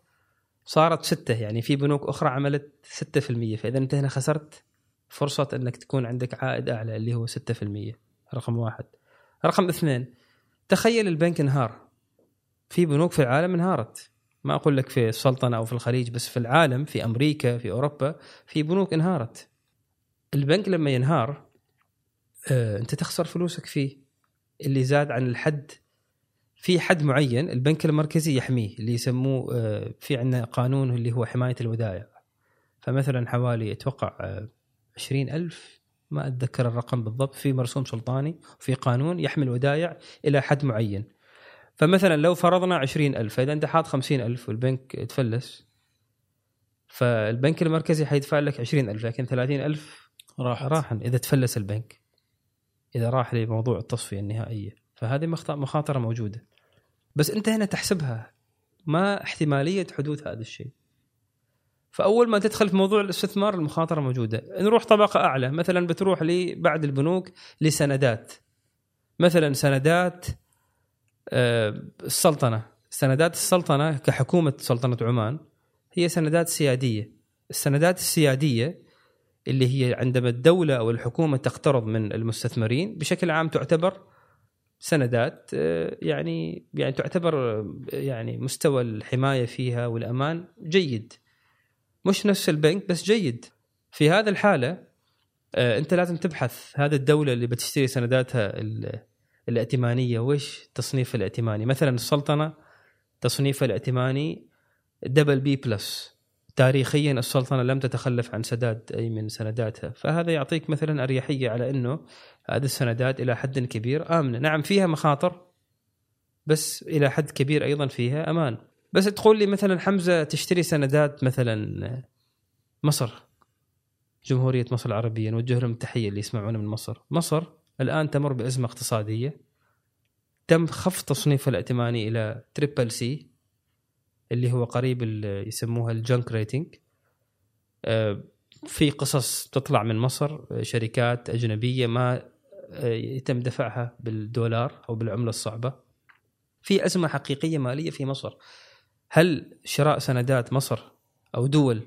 صارت ستة يعني في بنوك أخرى عملت ستة في المية فإذا أنت هنا خسرت فرصة أنك تكون عندك عائد أعلى اللي هو ستة في المية رقم واحد. رقم اثنين تخيل البنك انهار. في بنوك في العالم انهارت. ما أقول لك في السلطنة أو في الخليج بس في العالم في أمريكا في أوروبا في بنوك انهارت. البنك لما ينهار آه، أنت تخسر فلوسك فيه. اللي زاد عن الحد في حد معين البنك المركزي يحميه اللي يسموه آه، في عندنا قانون اللي هو حماية الودائع. فمثلا حوالي أتوقع آه، عشرين ألف ما أتذكر الرقم بالضبط في مرسوم سلطاني وفي قانون يحمي الودائع إلى حد معين. فمثلا لو فرضنا عشرين ألف فإذا أنت حاط خمسين ألف والبنك تفلس فالبنك المركزي حيدفع لك عشرين ألف لكن ثلاثين ألف راح راحا إذا تفلس البنك. إذا راح لموضوع التصفية النهائية. فهذه مخاطرة موجودة. بس أنت هنا تحسبها ما احتمالية حدوث هذا الشيء. فأول ما تدخل في موضوع الاستثمار المخاطرة موجودة. نروح طبقة أعلى مثلا بتروح لي بعد البنوك لسندات. مثلا سندات آه، السلطنة. سندات السلطنة كحكومة سلطنة عمان هي سندات سيادية. السندات السيادية اللي هي عندما الدولة أو الحكومة تقترض من المستثمرين بشكل عام تعتبر سندات آه، يعني يعني تعتبر آه، يعني مستوى الحماية فيها والأمان جيد. مش نفس البنك بس جيد. في هذه الحالة آه، أنت لازم تبحث هذه الدولة اللي بتشتري سنداتها ال- الائتمانية وش تصنيف الائتماني؟ مثلا السلطنة تصنيف الائتماني double B plus تاريخيا السلطنة لم تتخلف عن سداد أي من سنداتها، فهذا يعطيك مثلا أريحية على إنه هذه السندات إلى حد كبير آمنة، نعم فيها مخاطر بس إلى حد كبير أيضا فيها أمان، بس تقول لي مثلا حمزة تشتري سندات مثلا مصر جمهورية مصر العربية نوجه لهم تحيه اللي يسمعونا من مصر، مصر الآن تمر بأزمة اقتصادية تم خفض تصنيف الائتماني إلى triple C اللي هو قريب يسموها ال junk rating. آه، في قصص تطلع من مصر آه، شركات أجنبية ما آه، يتم دفعها بالدولار أو بالعملة الصعبة. في أزمة حقيقية مالية في مصر. هل شراء سندات مصر أو دول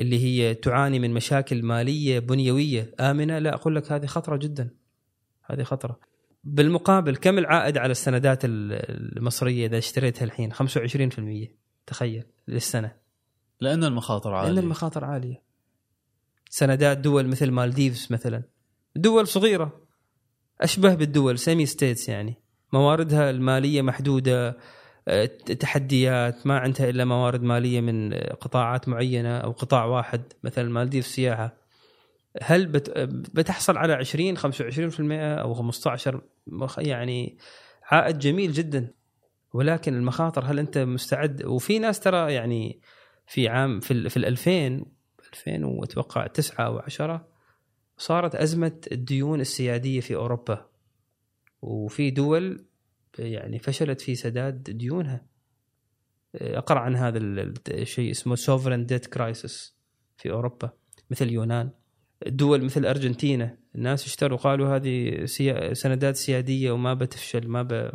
اللي هي تعاني من مشاكل مالية بنيوية آمنة؟ لا أقول لك هذه خطرة جدا. هذه خطرة. بالمقابل كم العائد على السندات ال- المصرية إذا اشتريتها الحين؟ 25% تخيل للسنة. لأن المخاطر عالية. لأن المخاطر عالية. سندات دول مثل مالديفز مثلا. دول صغيرة. أشبه بالدول semi states يعني. مواردها المالية محدودة آه، تحديات ما عندها إلا موارد مالية من قطاعات معينة أو قطاع واحد مثلا المالديف السياحه هل بت بتحصل على 20 25% أو 15 يعني عائد جميل جدا. ولكن المخاطر هل أنت مستعد؟ وفي ناس ترى يعني في عام في في ال 2000 2000 وأتوقع 9 و10 صارت أزمة الديون السيادية في أوروبا. وفي دول يعني فشلت في سداد ديونها. أقرأ عن هذا الشيء اسمه sovereign debt crisis في أوروبا مثل اليونان دول مثل أرجنتينا الناس اشتروا قالوا هذه سندات سيادية وما بتفشل ما ب...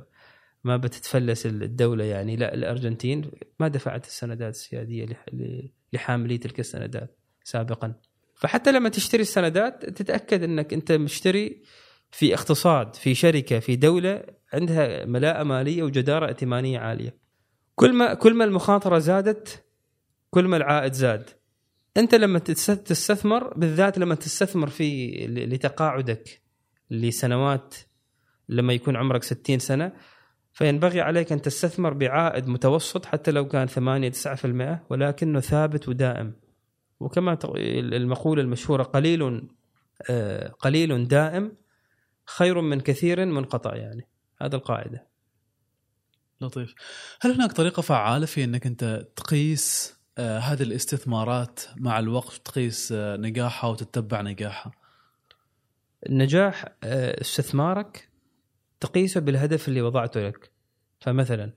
ما بتتفلس الدولة يعني. لا الأرجنتين ما دفعت السندات السيادية لحاملي تلك السندات سابقا. فحتى لما تشتري السندات تتأكد إنك أنت مشتري في اقتصاد في شركة في دولة عندها ملاءة مالية وجدارة ائتمانية عالية. كل ما كل ما المخاطرة زادت كل ما العائد زاد. أنت لما تستثمر بالذات لما تستثمر في لتقاعدك لسنوات لما يكون عمرك 60 سنة فينبغي عليك أن تستثمر بعائد متوسط حتى لو كان 8 9% ولكنه ثابت ودائم. وكما المقولة المشهورة قليل آه، قليل دائم خير من كثير منقطع يعني. هذا القاعدة. لطيف. هل هناك طريقة فعالة في أنك أنت تقيس آه هذه الاستثمارات مع الوقت تقيس آه نجاحها وتتبع نجاحها؟ نجاح استثمارك تقيسه بالهدف اللي وضعته لك. فمثلا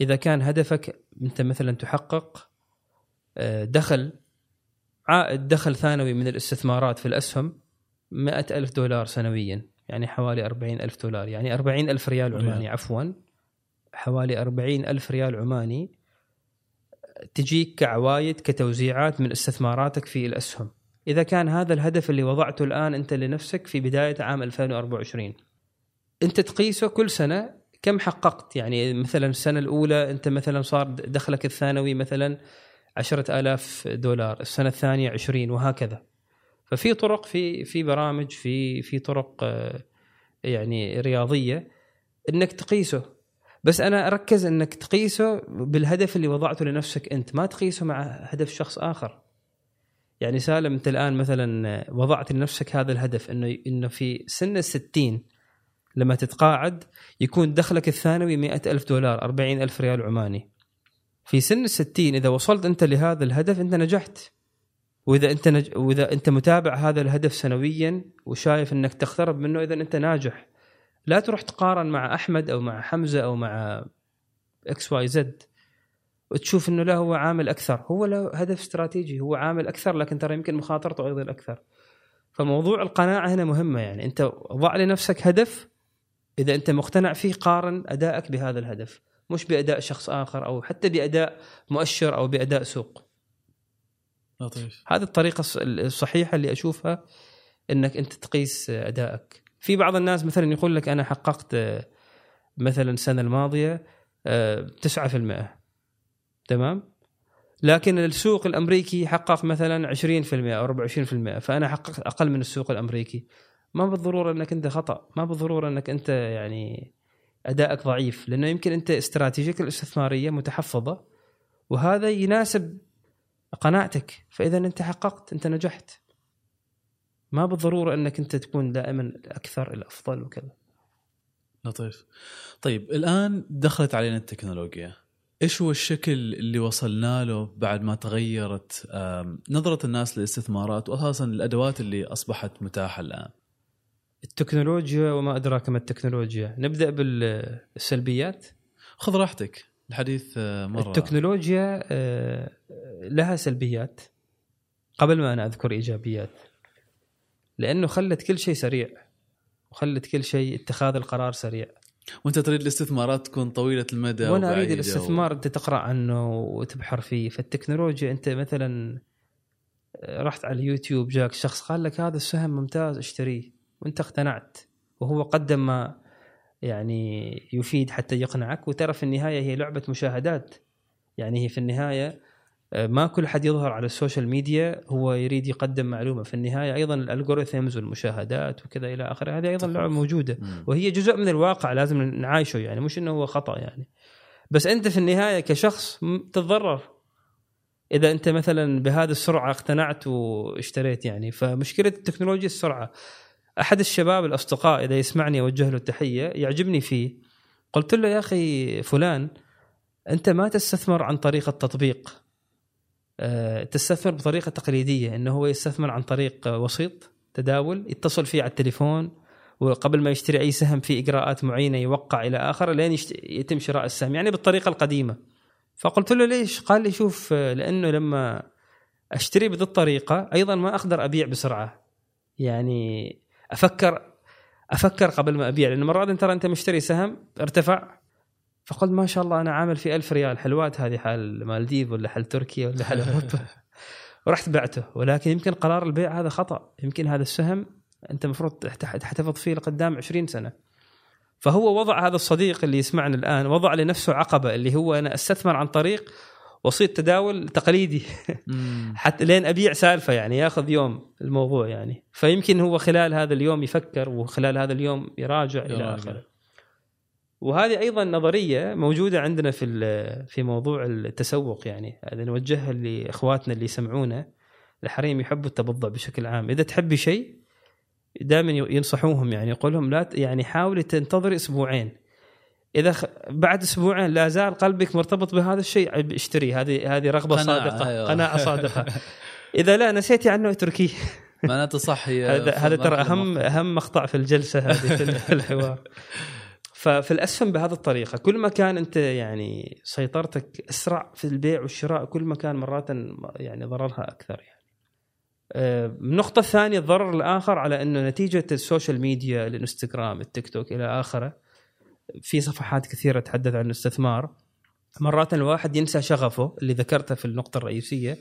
إذا كان هدفك أنت مثلا تحقق آه، دخل عائد دخل ثانوي من الاستثمارات في الأسهم مئة ألف دولار سنويا يعني حوالي أربعين ألف دولار يعني أربعين ألف ريال عماني عفوا حوالي أربعين ألف ريال عماني تجيك كعوايد كتوزيعات من استثماراتك في الأسهم. إذا كان هذا الهدف اللي وضعته الآن أنت لنفسك في بداية عام 2024 أنت تقيسه كل سنة كم حققت؟ يعني مثلا السنة الأولى أنت مثلا صار دخلك الثانوي مثلا عشرة آلاف دولار السنة الثانية عشرين وهكذا. ففي طرق في في برامج في في طرق آه، يعني رياضية إنك تقيسه. بس أنا أركز إنك تقيسه بالهدف اللي وضعته لنفسك أنت ما تقيسه مع هدف شخص آخر. يعني سالم أنت الآن مثلا وضعت لنفسك هذا الهدف إنه إنه في سن الستين لما تتقاعد يكون دخلك الثانوي مئة ألف دولار أربعين ألف ريال عماني. في سن الستين إذا وصلت أنت لهذا الهدف أنت نجحت. وإذا أنت نج... وإذا أنت متابع هذا الهدف سنويا وشايف إنك تقترب منه اذا أنت ناجح. لا تروح تقارن مع أحمد أو مع حمزة أو مع X Y Z. وتشوف إنه لا هو عامل أكثر. هو له هدف استراتيجي هو عامل أكثر لكن ترى يمكن مخاطرته أيضا أكثر. فموضوع القناعة هنا مهمة يعني. أنت ضع لنفسك هدف إذا أنت مقتنع فيه قارن أدائك بهذا الهدف. مش بأداء شخص آخر أو حتى بأداء مؤشر أو بأداء سوق. لطيف. هذه الطريقة الصحيحة اللي أشوفها إنك أنت تقيس أدائك. في بعض الناس مثلا يقول لك أنا حققت مثلا السنة الماضية 9% آه، تمام؟ لكن السوق الأمريكي حقق مثلا 20% أو 24% فأنا حققت أقل من السوق الأمريكي. ما بالضرورة إنك أنت خطأ ما بالضرورة إنك أنت يعني أدائك ضعيف لأنه يمكن أنت استراتيجيتك الاستثمارية متحفظة وهذا يناسب قناعتك فإذا أنت حققت أنت نجحت. ما بالضرورة إنك أنت تكون دائما الأكثر الافضل وكذا. لطيف. طيب الآن دخلت علينا التكنولوجيا. إيش هو الشكل اللي وصلنا له بعد ما تغيرت نظرة الناس للاستثمارات واساسا الأدوات اللي أصبحت متاحة الآن؟ التكنولوجيا وما أدراك ما التكنولوجيا. نبدأ بالسلبيات. خذ راحتك. الحديث آه، مرة. التكنولوجيا آه، لها سلبيات. قبل ما أنا أذكر إيجابيات. لأنه خلت كل شيء سريع. وخلت كل شيء اتخاذ القرار سريع. وأنت تريد الاستثمارات تكون طويلة المدى وأنا أريد الاستثمار و... أنت تقرأ عنه وتبحر فيه. فالتكنولوجيا أنت مثلا آه، رحت على اليوتيوب جاك شخص قال لك هذا السهم ممتاز اشتريه. وانت اقتنعت. وهو قدم ما يعني يفيد حتى يقنعك. وترى في النهاية هي لعبة مشاهدات. يعني هي في النهاية آه، ما كل حد يظهر على ال social media هو يريد يقدم معلومة. في النهاية أيضا ال algorithms والمشاهدات وكذا إلى آخره. هذه أيضا لعبة موجودة. وهي جزء من الواقع لازم نعايشه يعني مش إنه هو خطأ يعني. بس أنت في النهاية كشخص تتضرر. إذا أنت مثلا بهذه السرعة اقتنعت واشتريت يعني. فمشكلة التكنولوجيا السرعة. أحد الشباب الأصدقاء إذا يسمعني أوجه له التحية يعجبني فيه قلت له يا أخي فلان أنت ما تستثمر عن طريق التطبيق أه، تستثمر بطريقة تقليدية إنه هو يستثمر عن طريق وسيط تداول يتصل فيه على التليفون وقبل ما يشتري أي سهم في إجراءات معينة يوقع إلى اخره لين. يتم شراء السهم يعني بالطريقة القديمة فقلت له ليش؟ قال لي شوف آه، لأنه لما أشتري بهذه الطريقة أيضا ما أقدر أبيع بسرعة يعني أفكر أفكر قبل ما أبيع لأن مرات ترى أنت مشتري سهم ارتفع فقلت ما شاء الله أنا عامل فيه ألف ريال حلوات هذه حال مالديف ولا حال تركيا ولا حال أوروبا؟ ورحت بعته ولكن يمكن قرار البيع هذا خطأ يمكن هذا السهم أنت المفروض تحت- تحتفظ فيه لقدام 20 سنة. فهو وضع هذا الصديق اللي يسمعنا الآن وضع لنفسه عقبة اللي هو أنا أستثمر عن طريق وسيط تداول تقليدي. حتى لين أبيع سالفة يعني ياخذ يوم الموضوع يعني. فيمكن هو خلال هذا اليوم يفكر وخلال هذا اليوم يراجع إلى. آخره. وهذه أيضا نظرية موجودة عندنا في في موضوع التسوق يعني. هذا نوجهها لإخواتنا اللي يسمعونا. الحريم يحبوا التبضع بشكل عام. إذا تحبي شيء دائما ينصحوهم يعني يقول لهم لا يعني حاولي تنتظري أسبوعين. إذا خ... بعد أسبوعين لا زال قلبك مرتبط بهذا الشيء. اشتري هذه هذه رغبة قناعة، صادقة أيوة. قناعة صادقة. إذا لا نسيتي عنه اتركيه معناته صح هذا هذا ترى أهم. أهم مقطع في الجلسة هذه في الحوار. ففي الاسهم بهذه الطريقة كل ما كان أنت يعني سيطرتك أسرع في البيع والشراء كل ما كان مرات يعني ضررها أكثر يعني. آه، النقطة الثانية الضرر الآخر على أنه نتيجة ال social media الإنستغرام التيك توك إلى آخره في صفحات كثيرة تحدث عن الاستثمار. مرات الواحد ينسى شغفه اللي ذكرته في النقطة الرئيسية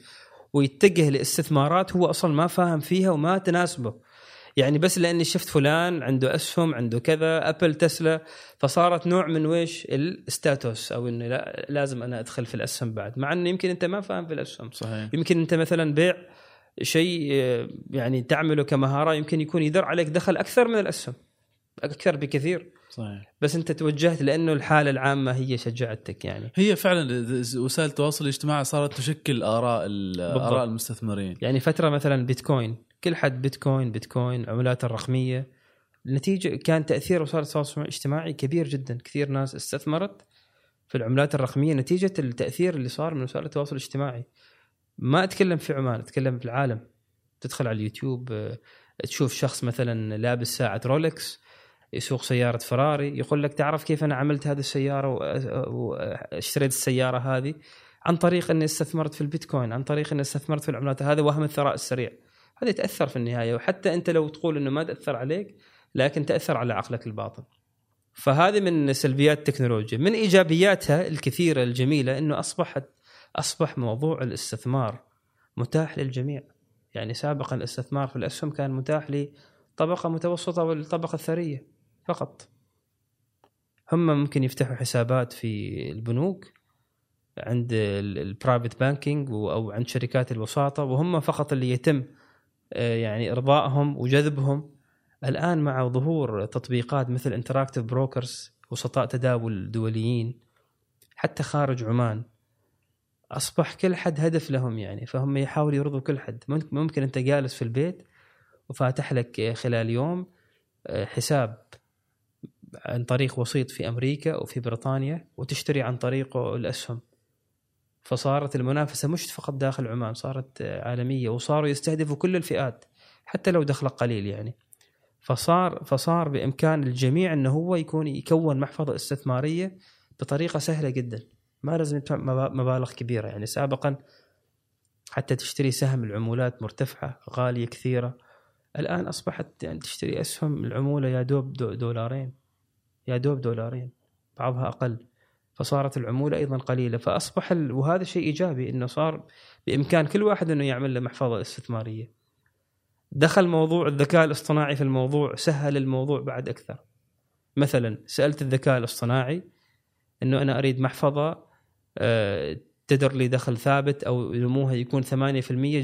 ويتجه لاستثمارات هو أصلا ما فاهم فيها وما تناسبه. يعني بس لأني شفت فلان عنده أسهم عنده كذا أبل تسلا فصارت نوع من ويش الستاتوس أو إنه لا لازم أنا أدخل في الأسهم بعد. مع إنه يمكن أنت ما فاهم في الأسهم. صحيح. يمكن أنت مثلا بيع شيء يعني تعمله كمهارة يمكن يكون يدر عليك دخل أكثر من الأسهم أكثر بكثير. صحيح. بس انت توجهت لأنه الحالة العامة هي شجعتك يعني. هي فعلا وسائل التواصل الاجتماعي صارت تشكل آراء آراء المستثمرين. يعني فترة مثلا بيتكوين كل حد بيتكوين بيتكوين عملات الرقمية. النتيجة كان تأثير وسائل التواصل الاجتماعي كبير جدا. كثير ناس استثمرت في العملات الرقمية نتيجة التأثير اللي صار من وسائل التواصل الاجتماعي. ما أتكلم في عمان أتكلم في العالم. تدخل على اليوتيوب آه، تشوف شخص مثلا لابس ساعة رولكس. يسوق سيارة فراري يقول لك تعرف كيف أنا عملت هذه السيارة واشتريت السيارة هذه؟ عن طريق أني استثمرت في البيتكوين عن طريق أني استثمرت في العملات هذا وهم الثراء السريع. هذا يتاثر في النهاية وحتى أنت لو تقول إنه ما تأثر عليك لكن تأثر على عقلك الباطن. فهذه من سلبيات التكنولوجيا. من إيجابياتها الكثيرة الجميلة إنه اصبحت أصبح موضوع الاستثمار متاح للجميع. يعني سابقا الاستثمار في الأسهم كان متاح لطبقة متوسطة والطبقة الثرية. فقط. هم ممكن يفتحوا حسابات في البنوك عند ال private banking أو عند شركات الوساطة وهم فقط اللي يتم آه، يعني إرضائهم وجذبهم. الآن مع ظهور تطبيقات مثل Interactive Brokers وسطاء تداول دوليين حتى خارج عمان أصبح كل حد هدف لهم يعني. فهم يحاولوا يرضوا كل حد. ممكن- أنت جالس في البيت وفاتح لك خلال يوم آه، حساب عن طريق وسيط في أمريكا وفي بريطانيا وتشتري عن طريقه الأسهم. فصارت المنافسة مش فقط داخل عمان صارت عالمية وصاروا يستهدفوا كل الفئات حتى لو دخلك قليل يعني. فصار فصار بإمكان الجميع إنه هو يكون يكون محفظة استثمارية بطريقة سهلة جدا. ما لازم يدفع مبا- مبالغ كبيرة يعني. سابقا حتى تشتري سهم العمولات مرتفعة غالية كثيرة. الآن أصبحت يعني تشتري أسهم العمولة يا دوب دو- دولارين. يا دوب دولارين بعضها أقل. فصارت العمولة أيضا قليلة. فأصبح ال... وهذا شيء إيجابي إنه صار بإمكان كل واحد إنه يعمل له محفظة استثمارية. دخل موضوع الذكاء الاصطناعي في الموضوع سهل الموضوع بعد أكثر. مثلا سألت الذكاء الاصطناعي إنه أنا أريد محفظة آه، تدر لي دخل ثابت أو نموها يكون 8%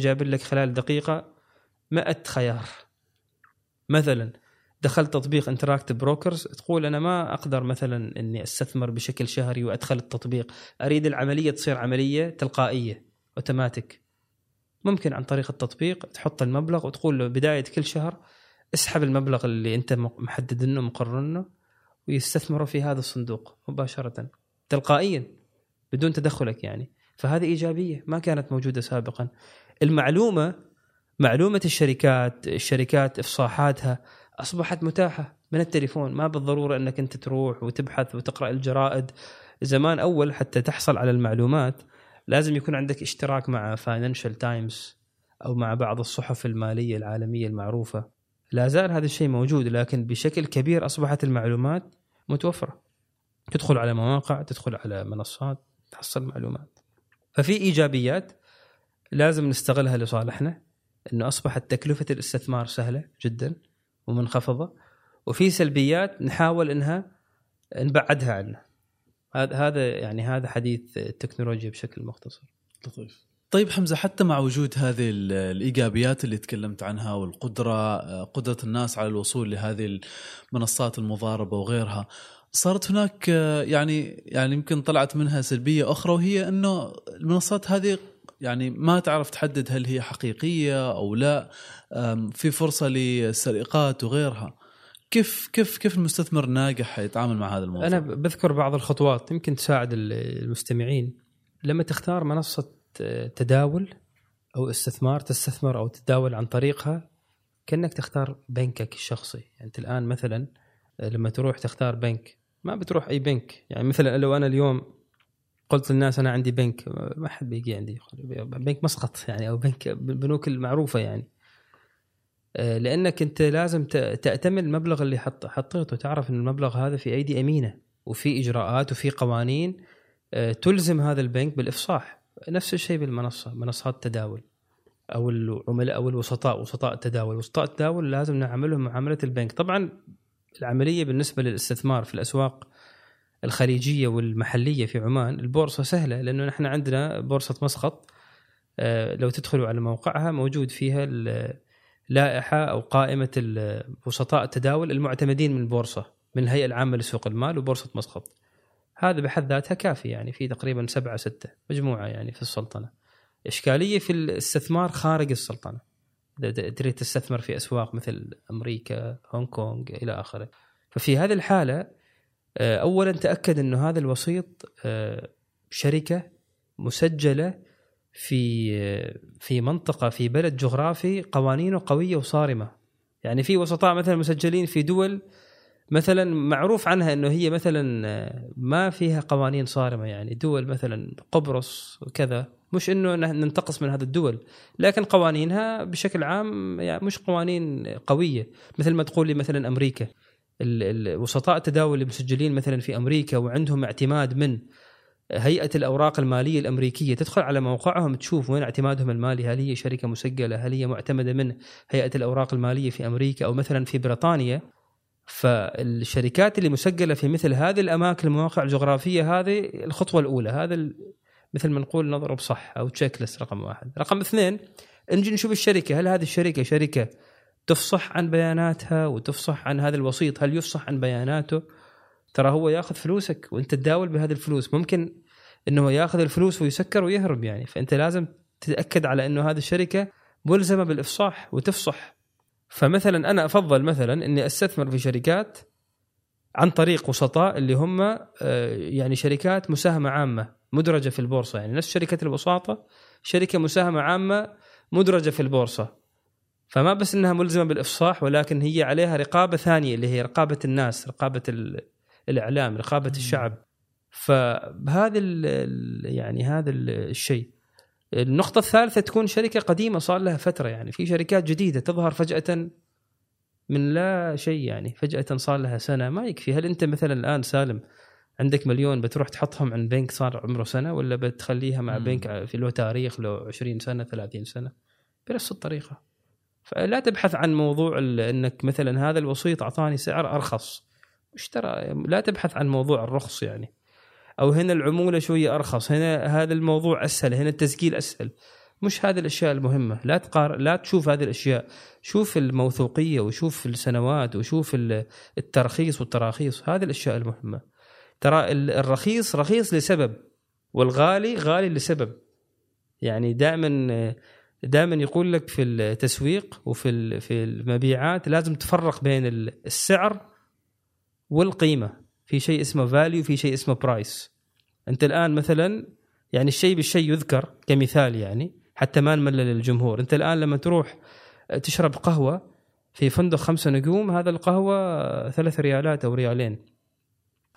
جاب لك خلال دقيقة 100 خيار. مثلا دخلت تطبيق Interactive Brokers تقول أنا ما أقدر مثلا إني أستثمر بشكل شهري وأدخل التطبيق. أريد العملية تصير عملية تلقائية أوتوماتيك. ممكن عن طريق التطبيق تحط المبلغ وتقول له بداية كل شهر اسحب المبلغ اللي أنت محدد إنه مقرر ويستثمروا في هذا الصندوق مباشرة تلقائيا بدون تدخلك يعني. فهذه إيجابية ما كانت موجودة سابقا. المعلومة معلومة الشركات الشركات إفصاحاتها أصبحت متاحة من التليفون. ما بالضرورة إنك أنت تروح وتبحث وتقرأ الجرائد. زمان أول حتى تحصل على المعلومات لازم يكون عندك اشتراك مع Financial Times أو مع بعض الصحف المالية العالمية المعروفة. لا زال هذا الشيء موجود لكن بشكل كبير أصبحت المعلومات متوفرة. تدخل على مواقع تدخل على منصات تحصل معلومات. ففي إيجابيات لازم نستغلها لصالحنا إنه أصبحت تكلفة الاستثمار سهلة جدا. ومنخفضة. وفي سلبيات نحاول إنها نبعدها عنه. هذا هذا يعني هذا حديث التكنولوجيا بشكل مختصر. لطيف. طيب حمزة حتى مع وجود هذه الإيجابيات اللي تكلمت عنها والقدرة قدرة الناس على الوصول لهذه المنصات المضاربة وغيرها صارت هناك يعني يعني يمكن طلعت منها سلبية أخرى وهي إنه المنصات هذه يعني ما تعرف تحدد هل هي حقيقية أو لا في فرصة للسرقات وغيرها. كيف كيف كيف المستثمر الناجح يتعامل مع هذا الموضوع؟ أنا بذكر بعض الخطوات يمكن تساعد المستمعين. لما تختار منصة تداول أو استثمار تستثمر أو تداول عن طريقها كأنك تختار بنكك الشخصي. يعني أنت الآن مثلا لما تروح تختار بنك ما بتروح أي بنك. يعني مثلا لو أنا اليوم قلت للناس أنا عندي بنك ما حد بيجي عندي. بنك مسقط يعني أو بنك البنوك المعروفة يعني. آه، لأنك أنت لازم تأتمن المبلغ اللي حط حطيته. تعرف إن المبلغ هذا في أيدي أمينة وفي إجراءات وفي قوانين آه، تلزم هذا البنك بالإفصاح. نفس الشيء بالمنصة منصات التداول أو العملاء أو الوسطاء وسطاء التداول. وسطاء التداول لازم نعاملهم معاملة البنك. طبعا العملية بالنسبة للاستثمار في الأسواق الخليجية والمحلية في عمان البورصة سهلة لأنه نحن عندنا بورصة مسقط آه، لو تدخلوا على موقعها موجود فيها لائحة أو قائمة وسطاء التداول المعتمدين من البورصه من الهيئة العامة لسوق المال وبورصة مسقط. هذا بحد ذاتها كافي يعني في تقريبا سبعة ستة مجموعة يعني في السلطنة. إشكالية في الاستثمار خارج السلطنة. تريد تستثمر في أسواق مثل أمريكا هونغ كونغ إلى آخره. ففي هذه الحالة آه، أولا تأكد أنه هذا الوسيط آه، شركة مسجلة في آه، في منطقة في بلد جغرافي قوانينه قوية وصارمة. يعني في وسطاء مثلا مسجلين في دول مثلا معروف عنها إنه هي مثلا ما فيها قوانين صارمة. يعني دول مثلا قبرص وكذا مش إنه ننتقص من هذه الدول لكن قوانينها بشكل عام يعني مش قوانين قوية. مثل ما تقول لي مثلا أمريكا. الوسطاء التداول اللي مسجلين مثلا في أمريكا وعندهم اعتماد من هيئة الأوراق المالية الأمريكية تدخل على موقعهم تشوف وين اعتمادهم المالي هل هي شركة مسجلة هل هي معتمدة من هيئة الأوراق المالية في أمريكا أو مثلا في بريطانيا. فالشركات اللي مسجلة في مثل هذه الأماكن المواقع الجغرافية هذه الخطوة الأولى. هذا مثل ما نقول نضرب صح أو تشيك ليست رقم واحد. رقم اثنين نجي نشوف الشركة هل هذه الشركة شركة تفصح عن بياناتها وتفصح عن هذا الوسيط. هل يفصح عن بياناته؟ ترى هو ياخذ فلوسك وانت تداول بهذه الفلوس. ممكن إنه ياخذ الفلوس ويسكر ويهرب يعني. فأنت لازم تتأكد على إنه هذه الشركة ملزمة بالإفصاح وتفصح. فمثلا أنا أفضل مثلا إني أستثمر في شركات عن طريق وسطاء اللي هم آه، يعني شركات مساهمة عامة مدرجة في البورصة. يعني نفس شركة الوساطه شركة مساهمة عامة مدرجة في البورصة. فما بس إنها ملزمة بالإفصاح ولكن هي عليها رقابة ثانية اللي هي رقابة الناس رقابة الإعلام رقابة الشعب. فبهذا يعني هذا الشيء. النقطة الثالثة تكون شركة قديمة صار لها فترة يعني في شركات جديدة تظهر فجأة من لا شيء يعني فجأة صار لها سنة. ما يكفي. هل أنت مثلا الآن سالم عندك مليون بتروح تحطهم عند بنك صار عمره سنة ولا بتخليها مع. بنك في له تاريخ له 20 سنة 30 سنة؟ بنفس الطريقة. فلا تبحث عن موضوع إنك مثلا هذا الوسيط أعطاني سعر أرخص. مش ترى؟ لا تبحث عن موضوع الرخص يعني. أو هنا العمولة شوية أرخص هنا هذا الموضوع أسهل هنا التسجيل أسهل. مش هذه الأشياء المهمة. لا تقار لا تشوف هذه الأشياء. شوف الموثوقية وشوف السنوات وشوف ال- الترخيص والتراخيص. هذه الأشياء المهمة. ترى ال- الرخيص رخيص لسبب والغالي غالي لسبب. يعني دائما دائما يقول لك في التسويق وفي في المبيعات لازم تفرق بين ال- السعر والقيمة. في شيء اسمه value في شيء اسمه price أنت الآن مثلا يعني الشيء بالشيء يذكر كمثال يعني حتى ما نملل الجمهور. أنت الآن لما تروح تشرب قهوة في فندق خمسة نجوم هذا القهوة ثلاث ريالات أو ريالين.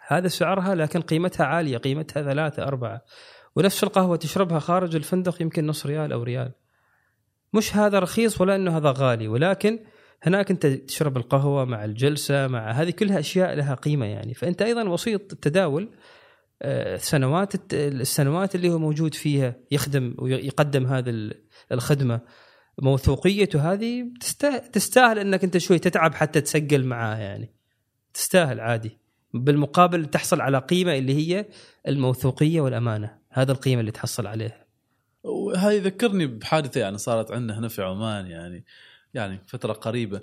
هذا سعرها لكن قيمتها عالية قيمتها ثلاثة أربعة. ونفس القهوة تشربها خارج الفندق يمكن نص ريال أو ريال. مش هذا رخيص ولا إنه هذا غالي ولكن هناك أنت تشرب القهوة مع الجلسة مع هذه كلها أشياء لها قيمة يعني. فأنت أيضا وسيط التداول آه، سنوات السنوات اللي هو موجود فيها يخدم ويقدم هذه ال- الخدمة موثوقيته هذه تستا- تستاهل إنك أنت شوي تتعب حتى تسجل معاه يعني. تستاهل عادي. بالمقابل تحصل على قيمة اللي هي الموثوقية والأمانة. هذا القيمة اللي تحصل عليها. وهذه يذكرني بحادثة يعني صارت عندنا هنا في عمان يعني يعني فترة قريبة.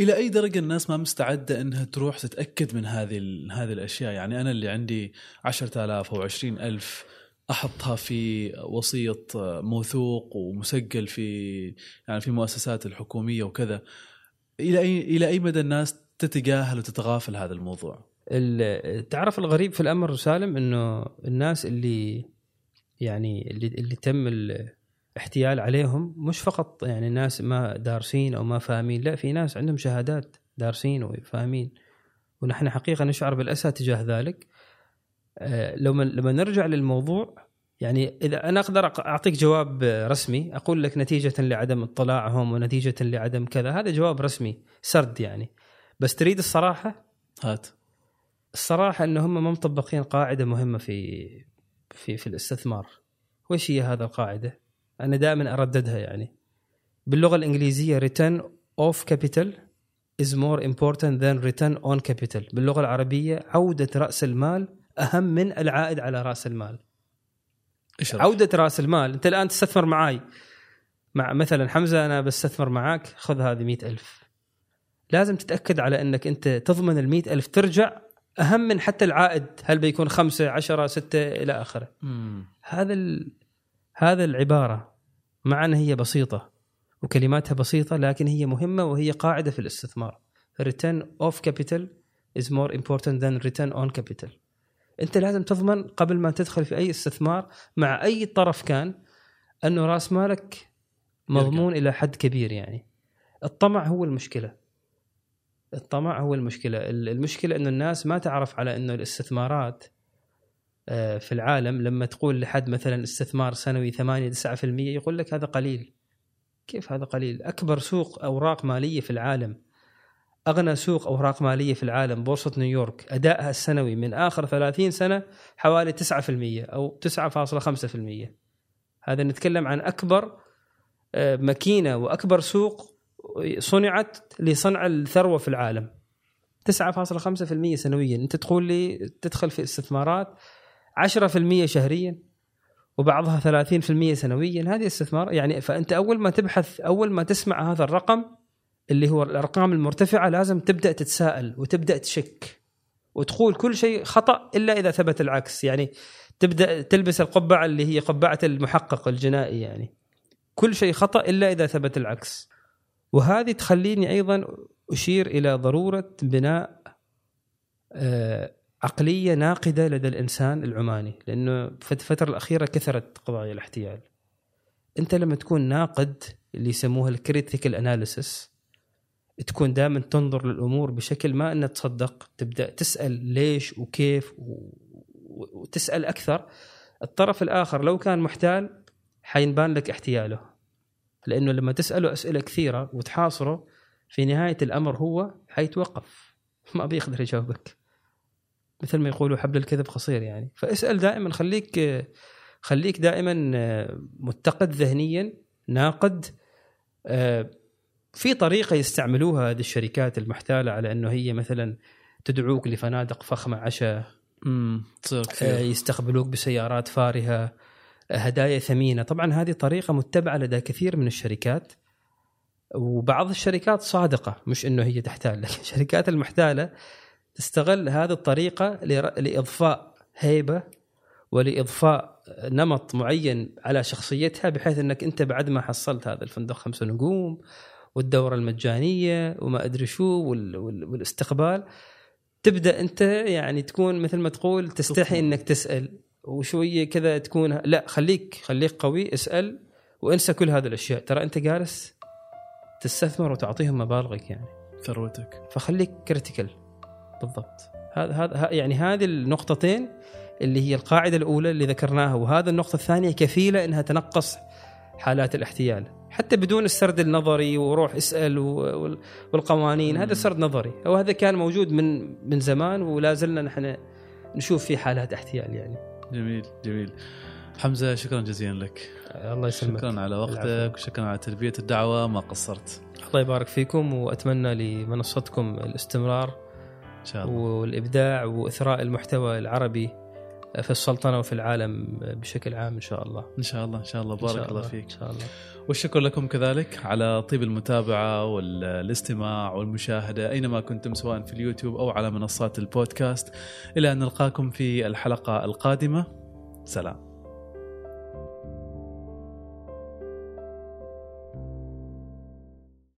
إلى أي درجة الناس ما مستعدة إنها تروح تتأكد من هذه هذه الأشياء؟ يعني أنا اللي عندي 10000 أو 20000 أحطها في وسيط موثوق ومسجل في يعني في مؤسسات الحكومية وكذا. إلى أي إلى أي مدى الناس تتجاهل وتتغافل هذا الموضوع؟ ال- تعرف الغريب في الأمر سالم إنه الناس اللي يعني اللي اللي تم الاحتيال عليهم مش فقط يعني ناس ما دارسين أو ما فاهمين لا في ناس عندهم شهادات دارسين وفاهمين. ونحن حقيقة نشعر بالأسى تجاه ذلك. آه، لما لما نرجع للموضوع يعني إذا أنا أقدر أعطيك جواب رسمي أقول لك نتيجة لعدم اطلاعهم ونتيجة لعدم كذا هذا جواب رسمي سرد يعني. بس تريد الصراحة؟ هات. الصراحة إن هم ما مطبقين قاعدة مهمة في في في الاستثمار. وش هي هذا القاعدة؟ أنا دائما أرددها يعني. باللغة الإنجليزية return of capital is more important than return on capital. باللغة العربية عودة رأس المال أهم من العائد على رأس المال. إيش عودة رأس المال. أنت الآن تستثمر معاي. مع مثلا حمزة أنا بستثمر معاك خذ هذه مئة ألف. لازم تتأكد على إنك أنت تضمن ال ألف ترجع أهم من حتى العائد هل بيكون خمسة عشرة ستة إلى آخره. هذا ال... هذا العبارة مع ان هي بسيطة وكلماتها بسيطة لكن هي مهمة وهي قاعدة في الاستثمار. Return of capital is more important than return on capital. أنت لازم تضمن قبل ما تدخل في أي استثمار مع أي طرف كان أنه رأس مالك مضمون إلى حد كبير يعني. الطمع هو المشكلة. الطمع هو المشكلة. ال- المشكلة إنه الناس ما تعرف على إنه الاستثمارات آه، في العالم لما تقول لحد مثلا استثمار سنوي 8 9% يقول لك هذا قليل. كيف هذا قليل؟ أكبر سوق أوراق مالية في العالم أغنى سوق أوراق مالية في العالم بورصة نيويورك أدائها السنوي من آخر 30 سنة حوالي 9% أو 9.5% هذا نتكلم عن أكبر آه، ماكينة وأكبر سوق صنعت لصنع الثروة في العالم. 9.5% سنويا. أنت تقول لي تدخل في استثمارات 10% شهريا وبعضها 30% سنويا. هذه استثمار يعني فأنت أول ما تبحث أول ما تسمع هذا الرقم اللي هو الأرقام المرتفعة لازم تبدأ تتساءل وتبدأ تشك وتقول كل شيء خطأ إلا إذا ثبت العكس. يعني تبدأ تلبس القبعة اللي هي قبعة المحقق الجنائي يعني. كل شيء خطأ إلا إذا ثبت العكس. وهذه تخليني أيضا أشير إلى ضرورة بناء آه، عقلية ناقدة لدى الإنسان العماني لأنه في الفترة الأخيرة كثرت قضايا الاحتيال أنت لما تكون ناقد اللي يسموها ال critical analysis تكون دائما تنظر للأمور بشكل ما انها تصدق تبدأ تسأل ليش وكيف. وتسأل أكثر الطرف الآخر لو كان محتال حينبان لك احتياله لأنه لما تسأله أسئلة كثيرة وتحاصره في نهاية الأمر هو حيتوقف. ما بيقدر يجاوبك مثل ما يقولوا حبل الكذب قصير يعني. فاسأل دائما خليك خليك دائما متقد ذهنيا ناقد. في طريقة يستعملوها هذه الشركات المحتالة على أنه هي مثلا تدعوك لفنادق فخمة عشاء. تصير آه، يستقبلوك بسيارات فارهة. هدايا ثمينة. طبعا هذه طريقة متبعة لدى كثير من الشركات وبعض الشركات صادقة مش إنه هي تحتال لكن الشركات المحتالة تستغل هذه الطريقة لإضفاء هيبة ولإضفاء نمط معين على شخصيتها بحيث إنك أنت بعد ما حصلت هذا الفندق خمس نجوم والدورة المجانية وما أدري شو والاستقبال تبدأ أنت يعني تكون مثل ما تقول تستحي إنك تسأل. وشوية كذا تكون لا خليك خليك قوي اسأل وانسى كل هذه الأشياء. ترى أنت جالس تستثمر وتعطيهم مبالغك يعني. ثروتك. فخليك كريتيكال بالضبط. هذا هذا يعني هذه النقطتين اللي هي القاعدة الأولى اللي ذكرناها وهذا النقطة الثانية كفيلة إنها تنقص حالات الاحتيال. حتى بدون السرد النظري وروح اسأل والقوانين هذا سرد نظري. وهذا كان موجود من من زمان ولا زلنا نحن نشوف في حالات احتيال يعني. جميل جميل. حمزة شكرا جزيلا لك. الله يسلمك. شكرا على وقتك وشكرا على تلبيه الدعوة ما قصرت. الله يبارك فيكم وأتمنى لمنصتكم الاستمرار إن شاء الله. والإبداع وإثراء المحتوى العربي في السلطنة وفي العالم بشكل عام إن شاء الله. إن شاء الله إن شاء الله. بارك شاء الله فيك. إن شاء الله. والشكر لكم كذلك على طيب المتابعة والاستماع والمشاهدة أينما كنتم سواء في اليوتيوب أو على منصات البودكاست. إلى أن نلقاكم في الحلقة القادمة. سلام.